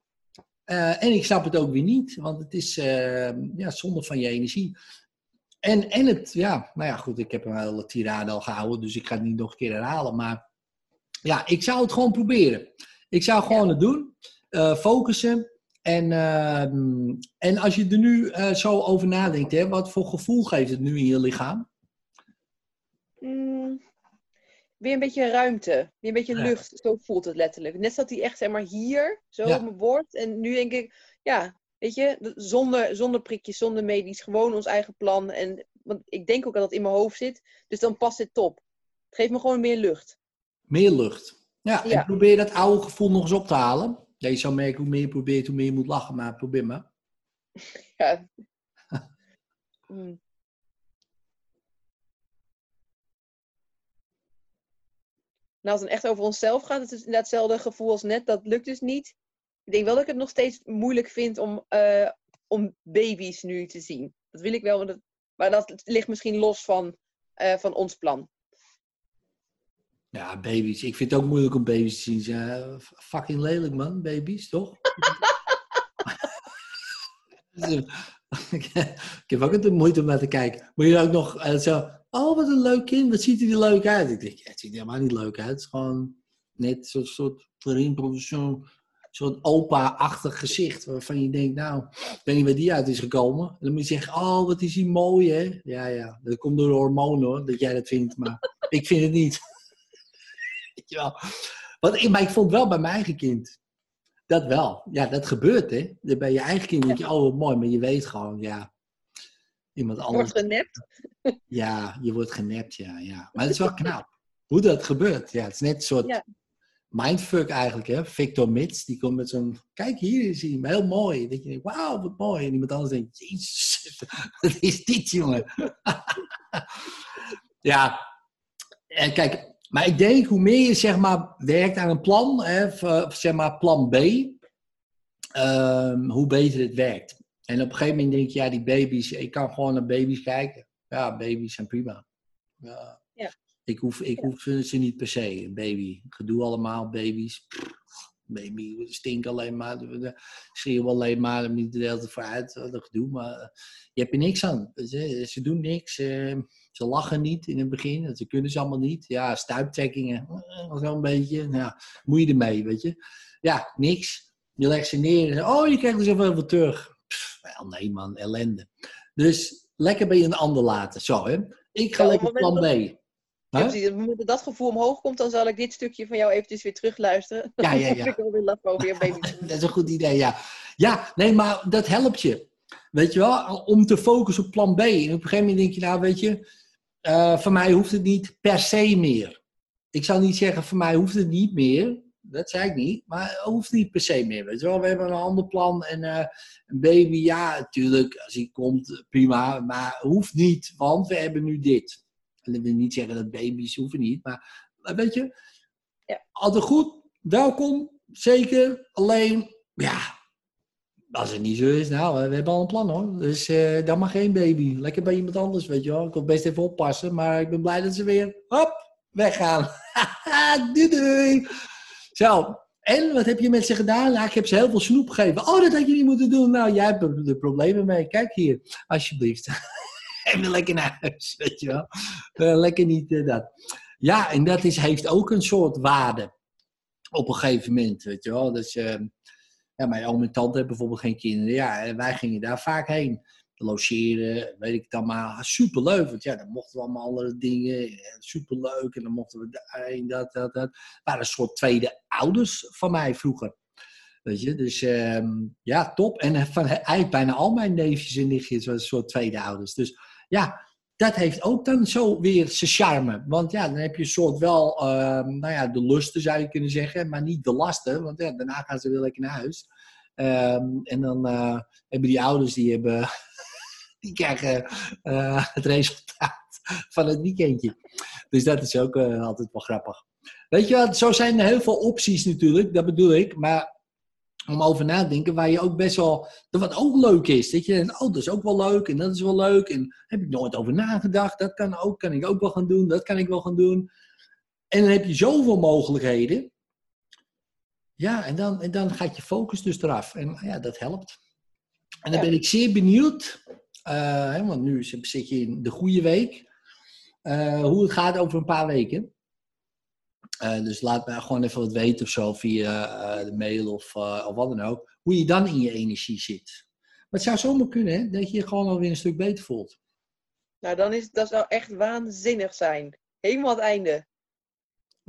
Uh, en ik snap het ook weer niet. Want het is uh, ja, zonde van je energie. En, en het, ja, nou ja, goed, ik heb een hele tirade al gehouden, dus ik ga het niet nog een keer herhalen. Maar ja, ik zou het gewoon proberen. Ik zou gewoon het doen, uh, focussen. En, ehm, en als je er nu zo over nadenkt, hè, wat voor gevoel geeft het nu in je lichaam? Mm, weer een beetje ruimte, weer een beetje lucht. Zo voelt het letterlijk. Net zat hij echt zeg maar hier, zo op mijn bord. En nu denk ik, ja, weet je, zonder, zonder prikjes, zonder medisch, gewoon ons eigen plan. En, want ik denk ook dat het in mijn hoofd zit, dus dan past dit top. Het geeft me gewoon meer lucht. Meer lucht. Ja, en probeer dat oude gevoel nog eens op te halen. Ja, je zou merken hoe meer je probeert, hoe meer je moet lachen, maar probeer maar. [LAUGHS] Ja. Hmm. [LAUGHS] Nou, als het echt over onszelf gaat, het is inderdaad hetzelfde gevoel als net. Dat lukt dus niet. Ik denk wel dat ik het nog steeds moeilijk vind om, uh, om baby's nu te zien. Dat wil ik wel, maar dat, dat ligt misschien los van, uh, van ons plan. Ja, baby's. Ik vind het ook moeilijk om baby's te zien. Ja, fucking lelijk, man. Baby's, toch? [LAUGHS] ik heb ook de moeite om naar te kijken. Moet je ook nog uh, zo... Oh, wat een leuk kind. Wat ziet hij er leuk uit? Ik denk, ja, het ziet er helemaal niet leuk uit. Het is gewoon net zo'n soort... Zo'n soort opa-achtig gezicht. Waarvan je denkt, nou, ik weet niet waar die uit is gekomen. En dan moet je zeggen, oh, wat is hij mooi, hè? Ja, ja. Dat komt door de hormonen, hoor. Dat jij dat vindt. Maar [LAUGHS] ik vind het niet. Want, maar ik vond wel bij mijn eigen kind. Dat wel. Ja, dat gebeurt, hè. Bij je eigen kind denk je, oh, wat mooi. Maar je weet gewoon, ja. Iemand anders. Wordt genept. Ja, je wordt genept, ja. ja. Maar het is wel knap. Hoe dat gebeurt. Ja, het is net een soort mindfuck eigenlijk, hè. Victor Mits, die komt met zo'n... Kijk, hier is hij. Heel mooi. Dat je denkt, wauw, wat mooi. En iemand anders denkt, jezus, [LAUGHS] wat is dit, jongen? [LAUGHS] ja. En kijk, maar ik denk, hoe meer je zeg maar, werkt aan een plan, hè, zeg maar plan B, um, hoe beter het werkt. En op een gegeven moment denk je, ja, die baby's, ik kan gewoon naar baby's kijken. Ja, baby's zijn prima. Ja. ja. Ik, hoef, ik hoef ze niet per se, een baby. Gedoe allemaal, baby's. baby stinken alleen maar, schreeuwen alleen maar, niet de hele tijd vooruit, dat gedoe. Maar je hebt er niks aan. Ze, doen niks. Uh, ze lachen niet in het begin, ze kunnen ze allemaal niet. Ja, stuiptrekkingen, eh, zo een beetje. Ja, moet je ermee, weet je. Ja, niks. Je legt ze neer en oh, je krijgt er zoveel voor terug. Wel, nee man, ellende. Dus lekker bij een ander laten. Zo, hè. Ik ga lekker plan B. Ja, het moment dat gevoel omhoog komt, dan zal ik dit stukje van jou eventjes weer terugluisteren. Ja, ja, [LAUGHS] ja. ik weer laf over je baby. [LAUGHS] dat is een goed idee, ja. Ja, nee, maar dat helpt je. Weet je wel, om te focussen op plan B. En op een gegeven moment denk je, nou weet je, uh, voor mij hoeft het niet per se meer. Ik zou niet zeggen, voor mij hoeft het niet meer. Dat zei ik niet, maar het hoeft niet per se meer. Weet je wel, we hebben een ander plan en uh, een baby, ja, natuurlijk, als hij komt, prima, maar hoeft niet, want we hebben nu dit. En dat wil niet zeggen dat baby's hoeven niet, maar, maar weet je, ja. altijd goed, welkom, zeker, alleen, ja, Als het niet zo is, nou, we hebben al een plan hoor. Dus uh, dan mag geen baby. Lekker bij iemand anders, weet je wel. Ik wil best even oppassen, maar ik ben blij dat ze weer, hop, weggaan. [LAUGHS] doei doei. Zo, en wat heb je met ze gedaan? Ja, ik heb ze heel veel snoep gegeven. Oh, dat had je niet moeten doen. Nou, jij hebt er problemen mee. Kijk hier, alsjeblieft. [LAUGHS] Even lekker naar huis, weet je wel. Uh, lekker niet uh, dat. Ja, en dat is, heeft ook een soort waarde. Op een gegeven moment, weet je wel. Dus, uh, ja, mijn oom en tante hebben bijvoorbeeld geen kinderen. Ja, wij gingen daar vaak heen. Logeren, weet ik dan maar. Superleuk, want ja, dan mochten we allemaal andere dingen. Superleuk, en dan mochten we daarheen, dat, dat, dat. waren een soort tweede ouders van mij vroeger. Weet je, dus um, ja, top. En van eigenlijk bijna al mijn neefjes en nichtjes was een soort tweede ouders. Dus ja, dat heeft ook dan zo weer zijn charme. Want ja, dan heb je een soort wel, uh, nou ja, de lusten zou je kunnen zeggen, maar niet de lasten. Want ja, daarna gaan ze weer lekker naar huis. Um, en dan uh, hebben die ouders, die, hebben, die krijgen uh, het resultaat van het weekendje. Dus dat is ook uh, altijd wel grappig. Weet je wat, zo zijn er heel veel opties natuurlijk, dat bedoel ik. Maar om over na te denken, waar je ook best wel, wat ook leuk is. Dat je denkt, oh, dat is ook wel leuk en dat is wel leuk. En heb ik nooit over nagedacht, dat kan ook, kan ik ook wel gaan doen, dat kan ik wel gaan doen. En dan heb je zoveel mogelijkheden. Ja, en dan, en dan gaat je focus dus eraf. En ja, dat helpt. En dan ben ik zeer benieuwd, uh, want nu zit je in de goede week, uh, hoe het gaat over een paar weken. Uh, dus laat me gewoon even wat weten of zo via de mail of, of wat dan ook. Hoe je dan in je energie zit. Maar het zou zomaar kunnen dat je je gewoon alweer een stuk beter voelt. Nou, dan is dat zou echt waanzinnig zijn. Helemaal het einde.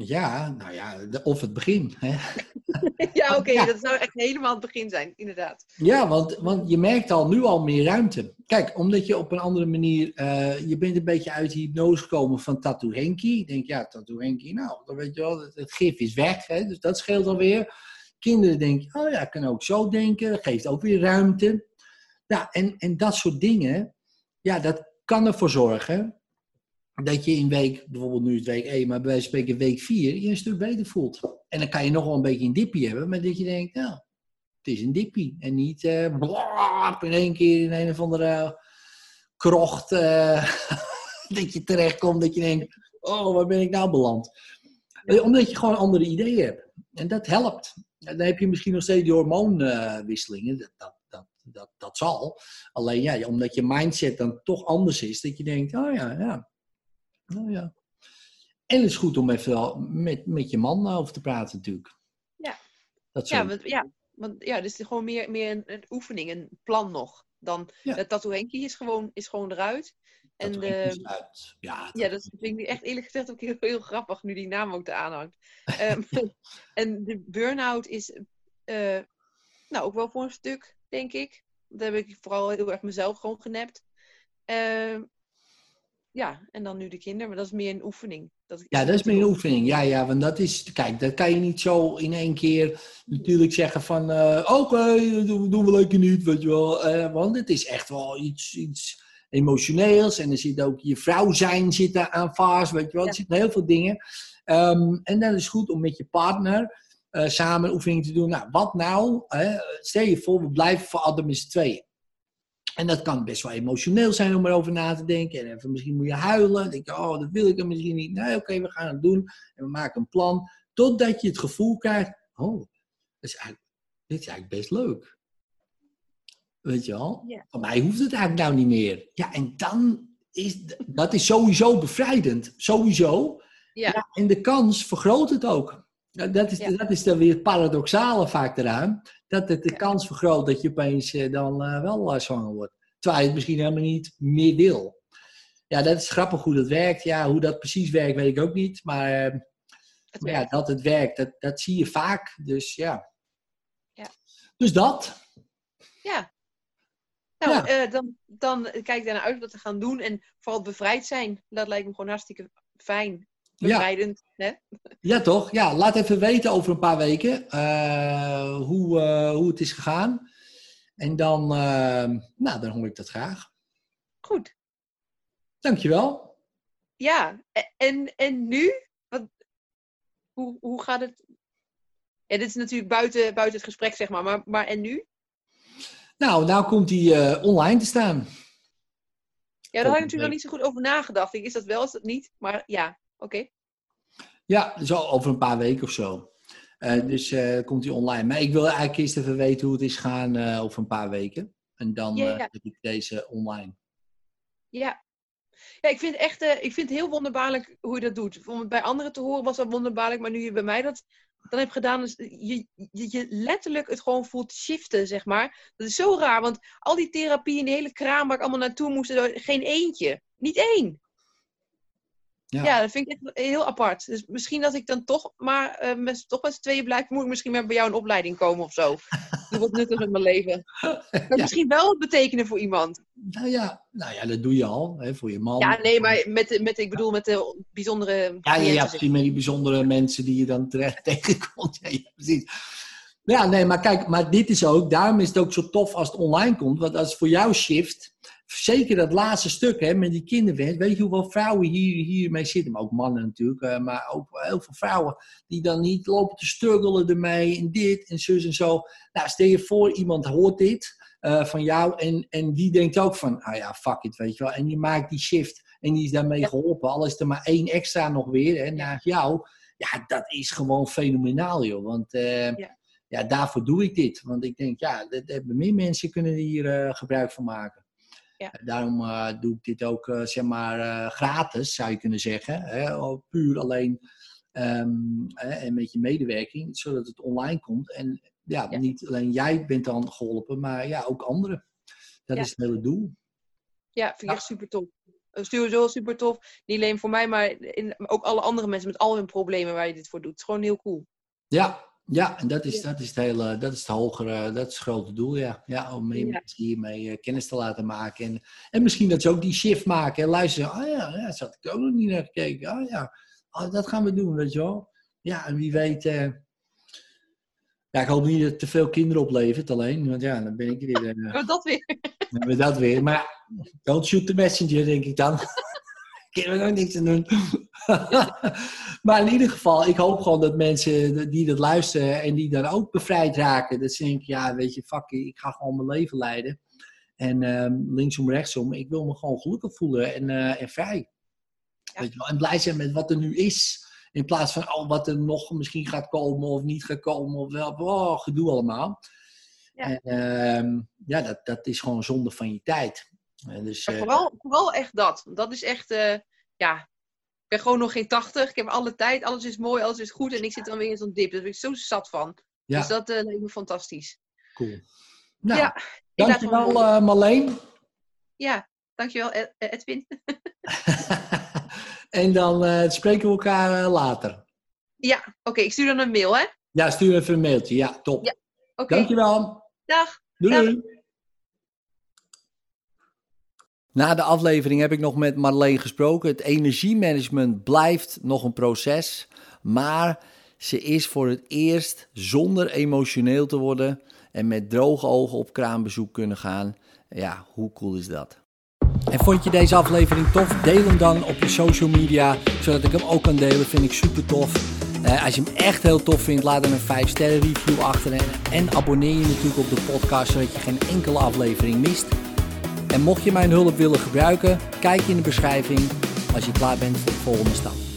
Ja, nou ja, of het begin. Hè? [LAUGHS] ja, oké, okay, ja. dat zou echt helemaal het begin zijn, inderdaad. Ja, want, want je merkt al nu al meer ruimte. Kijk, omdat je op een andere manier, uh, je bent een beetje uit die hypnose gekomen van Tattoo Henky. Ik denk, ja, Tattoo Henky, nou, dan weet je wel, het, het gif is weg, hè, dus dat scheelt alweer. Kinderen denken, oh ja, ik kan ook zo denken, dat geeft ook weer ruimte. Ja, en, en dat soort dingen, ja, dat kan ervoor zorgen dat je in week, bijvoorbeeld nu is het week 1, maar bij wijze van spreken week 4, je een stuk beter voelt. En dan kan je nog wel een beetje een dippie hebben, maar dat je denkt, nou, het is een dippie. En niet uh, in één keer in een of andere krocht uh, [LAUGHS] dat je terechtkomt, dat je denkt, oh, waar ben ik nou beland? Omdat je gewoon andere ideeën hebt. En dat helpt. En dan heb je misschien nog steeds die hormoonwisselingen. Dat, dat, dat, dat, dat zal. Alleen ja, omdat je mindset dan toch anders is, dat je denkt, oh ja, ja, nou ja. En het is goed om even met, met je man over te praten natuurlijk. Ja. Dat ja, want, ja, want ja, dus gewoon meer, meer een, een oefening, een plan nog. Dan ja. het tattoo is gewoon, is gewoon eruit. En de, uit. Ja, ja, dat vind ik echt eerlijk gezegd ook heel, heel grappig, nu die naam ook te aanhangt. um, [LAUGHS] en de burn-out is uh, nou ook wel voor een stuk, denk ik. Dat heb ik vooral heel erg mezelf gewoon genept. Uh, ja, en dan nu de kinderen, maar dat is meer een oefening. Dat ja, dat is meer een oefening. Ja, ja, want dat is, kijk, dat kan je niet zo in één keer natuurlijk zeggen van, uh, oké, okay, doen, we lekker niet, weet je wel. Uh, want het is echt wel iets, iets emotioneels en er zit ook je vrouw zijn zit daar aan vast, weet je wel. Ja. Er zitten heel veel dingen. Um, en dan is het goed om met je partner uh, samen oefening te doen. Nou, wat nou? stel je voor, we blijven voor Adam met z'n tweeën. En dat kan best wel emotioneel zijn om erover na te denken. En even, misschien moet je huilen. Dan denk je, oh, dat wil ik er misschien niet. Nee, oké, we gaan het doen. En we maken een plan. Totdat je het gevoel krijgt, oh, dit is eigenlijk, dit is eigenlijk best leuk. Weet je wel? Van mij hoeft het eigenlijk nou niet meer. Ja, en dan is dat is sowieso bevrijdend. Sowieso. Ja. ja en de kans vergroot het ook. Dat is, ja. dat is dan weer het paradoxale vaak eraan. Dat het de kans vergroot dat je opeens uh, dan uh, wel uh, zwanger wordt. Terwijl je het misschien helemaal niet meer wil. Ja, dat is grappig hoe dat werkt. Ja, hoe dat precies werkt, weet ik ook niet. Maar, maar ja, dat het werkt, dat, dat zie je vaak. Dus ja. ja. Dus dat. Ja. Nou, ja. dan, dan kijk ik naar uit wat te gaan doen. En vooral bevrijd zijn. Dat lijkt me gewoon hartstikke fijn bevrijdend. Ja. Hè? ja, toch? Ja, laat even weten over een paar weken uh, hoe, uh, hoe het is gegaan. En dan, uh, nou, dan hoor ik dat graag. Goed. Dankjewel. Ja, en, en nu? Wat, hoe, hoe gaat het? Ja, dit is natuurlijk buiten, buiten het gesprek, zeg maar. Maar, maar en nu? Nou, nou komt hij online te staan. Ja, daar had ik natuurlijk nog niet zo goed over nagedacht. Is dat wel, is dat niet? Maar ja, oké. Ja, zo over een paar weken of zo. Uh, dus uh, komt hij online. Maar ik wil eigenlijk eerst even weten hoe het is gaan uh, over een paar weken. En dan ja. heb ik deze online. Ja. Ja, ik vind, echt, ik vind het heel wonderbaarlijk hoe je dat doet. Om het bij anderen te horen was dat wonderbaarlijk. Maar nu je bij mij dat dan hebt gedaan, is je, je, je, letterlijk het gewoon voelt shiften, zeg maar. Dat is zo raar, want al die therapieën, die hele kraam waar ik allemaal naartoe moest, geen eentje. Niet één. Ja. ja, dat vind ik echt heel apart. Dus misschien dat ik dan toch maar uh, met, toch met z'n tweeën blijf, moet ik misschien maar bij jou een opleiding komen of zo. Doe wat nuttig in mijn leven. [LAUGHS] Dat ja. misschien wel wat betekenen voor iemand. Nou ja, nou ja dat doe je al, hè, voor je man. Ja, nee, maar met, met, ik bedoel met de bijzondere... Ja, ja, ja precies, met die bijzondere mensen die je dan terecht [LAUGHS] tegenkomt. Ja, ja, precies. Ja, nee, maar kijk, maar dit is ook, daarom is het ook zo tof als het online komt. Want als het voor jou shift, zeker dat laatste stuk hè, met die kinderwens. Weet je hoeveel vrouwen hier, hiermee zitten? Maar ook mannen natuurlijk. Uh, maar ook heel veel vrouwen die dan niet lopen te struggelen ermee. En dit en zus en zo. Nou, stel je voor, iemand hoort dit uh, van jou. En, en die denkt ook van, ah ja, fuck it, weet je wel. En die maakt die shift. En die is daarmee geholpen. Al is er maar één extra nog weer hè, naar jou. Ja, dat is gewoon fenomenaal, joh. Want uh, ja. ja. daarvoor doe ik dit. Want ik denk, ja, dat hebben meer mensen kunnen hier gebruik van maken. Ja. Daarom uh, doe ik dit ook uh, zeg maar uh, gratis, zou je kunnen zeggen. Hè? Puur alleen um, en met je medewerking, zodat het online komt. En ja, ja, niet alleen jij bent dan geholpen, maar ja, ook anderen. Dat ja. is het hele doel. Ja, vind ik echt super tof. Sowieso super tof. Niet alleen voor mij, maar in, ook alle andere mensen met al hun problemen waar je dit voor doet. Het is gewoon heel cool. Ja, ja, en dat is, dat is het hele, dat is het hogere, dat is het grote doel, ja. ja om mensen hiermee uh, kennis te laten maken. En, en misschien dat ze ook die shift maken en luisteren. Ah ja, ja, dat had ik ook nog niet naar gekeken. Ah ja, oh, dat gaan we doen, weet je wel. Ja, en wie weet... Uh, ja, ik hoop niet dat het te veel kinderen oplevert alleen. Want ja, dan ben ik weer... [LAUGHS] Oh, dat weer. Dan hebben we dat weer. Maar don't shoot the messenger, denk ik dan. [LAUGHS] kunnen we nog niks aan doen. maar in ieder geval, ik hoop gewoon dat mensen die dat luisteren en die dan ook bevrijd raken, dat ze denken, ja, weet je, fuck, ik ga gewoon mijn leven leiden. En um, linksom, rechtsom, ik wil me gewoon gelukkig voelen en, uh, en vrij. Ja. Weet je wel? En blij zijn met wat er nu is. In plaats van oh, wat er nog misschien gaat komen of niet gaat komen. Of wel, oh, gedoe allemaal. Ja, en, uh, ja dat, dat is gewoon zonde van je tijd. Dus, uh, vooral, vooral echt dat. Dat is echt, uh, ja, ik ben gewoon nog geen 80. Ik heb alle tijd, alles is mooi, alles is goed. En ik zit dan weer in zo'n dip. Daar ben ik zo zat van. Ja. Dus dat uh, lijkt me fantastisch. Cool. Nou, ja, dankjewel uh, Marleen. Ja, dankjewel Ed Edwin. [LAUGHS] en dan spreken we elkaar later. Ja, oké. Okay, ik stuur dan een mail, hè? Ja, stuur even een mailtje. Ja, top. Ja, okay. Dankjewel. Dag. Doei. Dag. Na de aflevering heb ik nog met Marleen gesproken. Het energiemanagement blijft nog een proces, maar ze is voor het eerst zonder emotioneel te worden en met droge ogen op kraambezoek kunnen gaan. Ja, hoe cool is dat? En vond je deze aflevering tof? Deel hem dan op je social media, zodat ik hem ook kan delen. Vind ik super tof. Uh, als je hem echt heel tof vindt, laat dan een 5 sterren review achter. En abonneer je natuurlijk op de podcast, zodat je geen enkele aflevering mist. En mocht je mijn hulp willen gebruiken, kijk in de beschrijving als je klaar bent voor de volgende stap.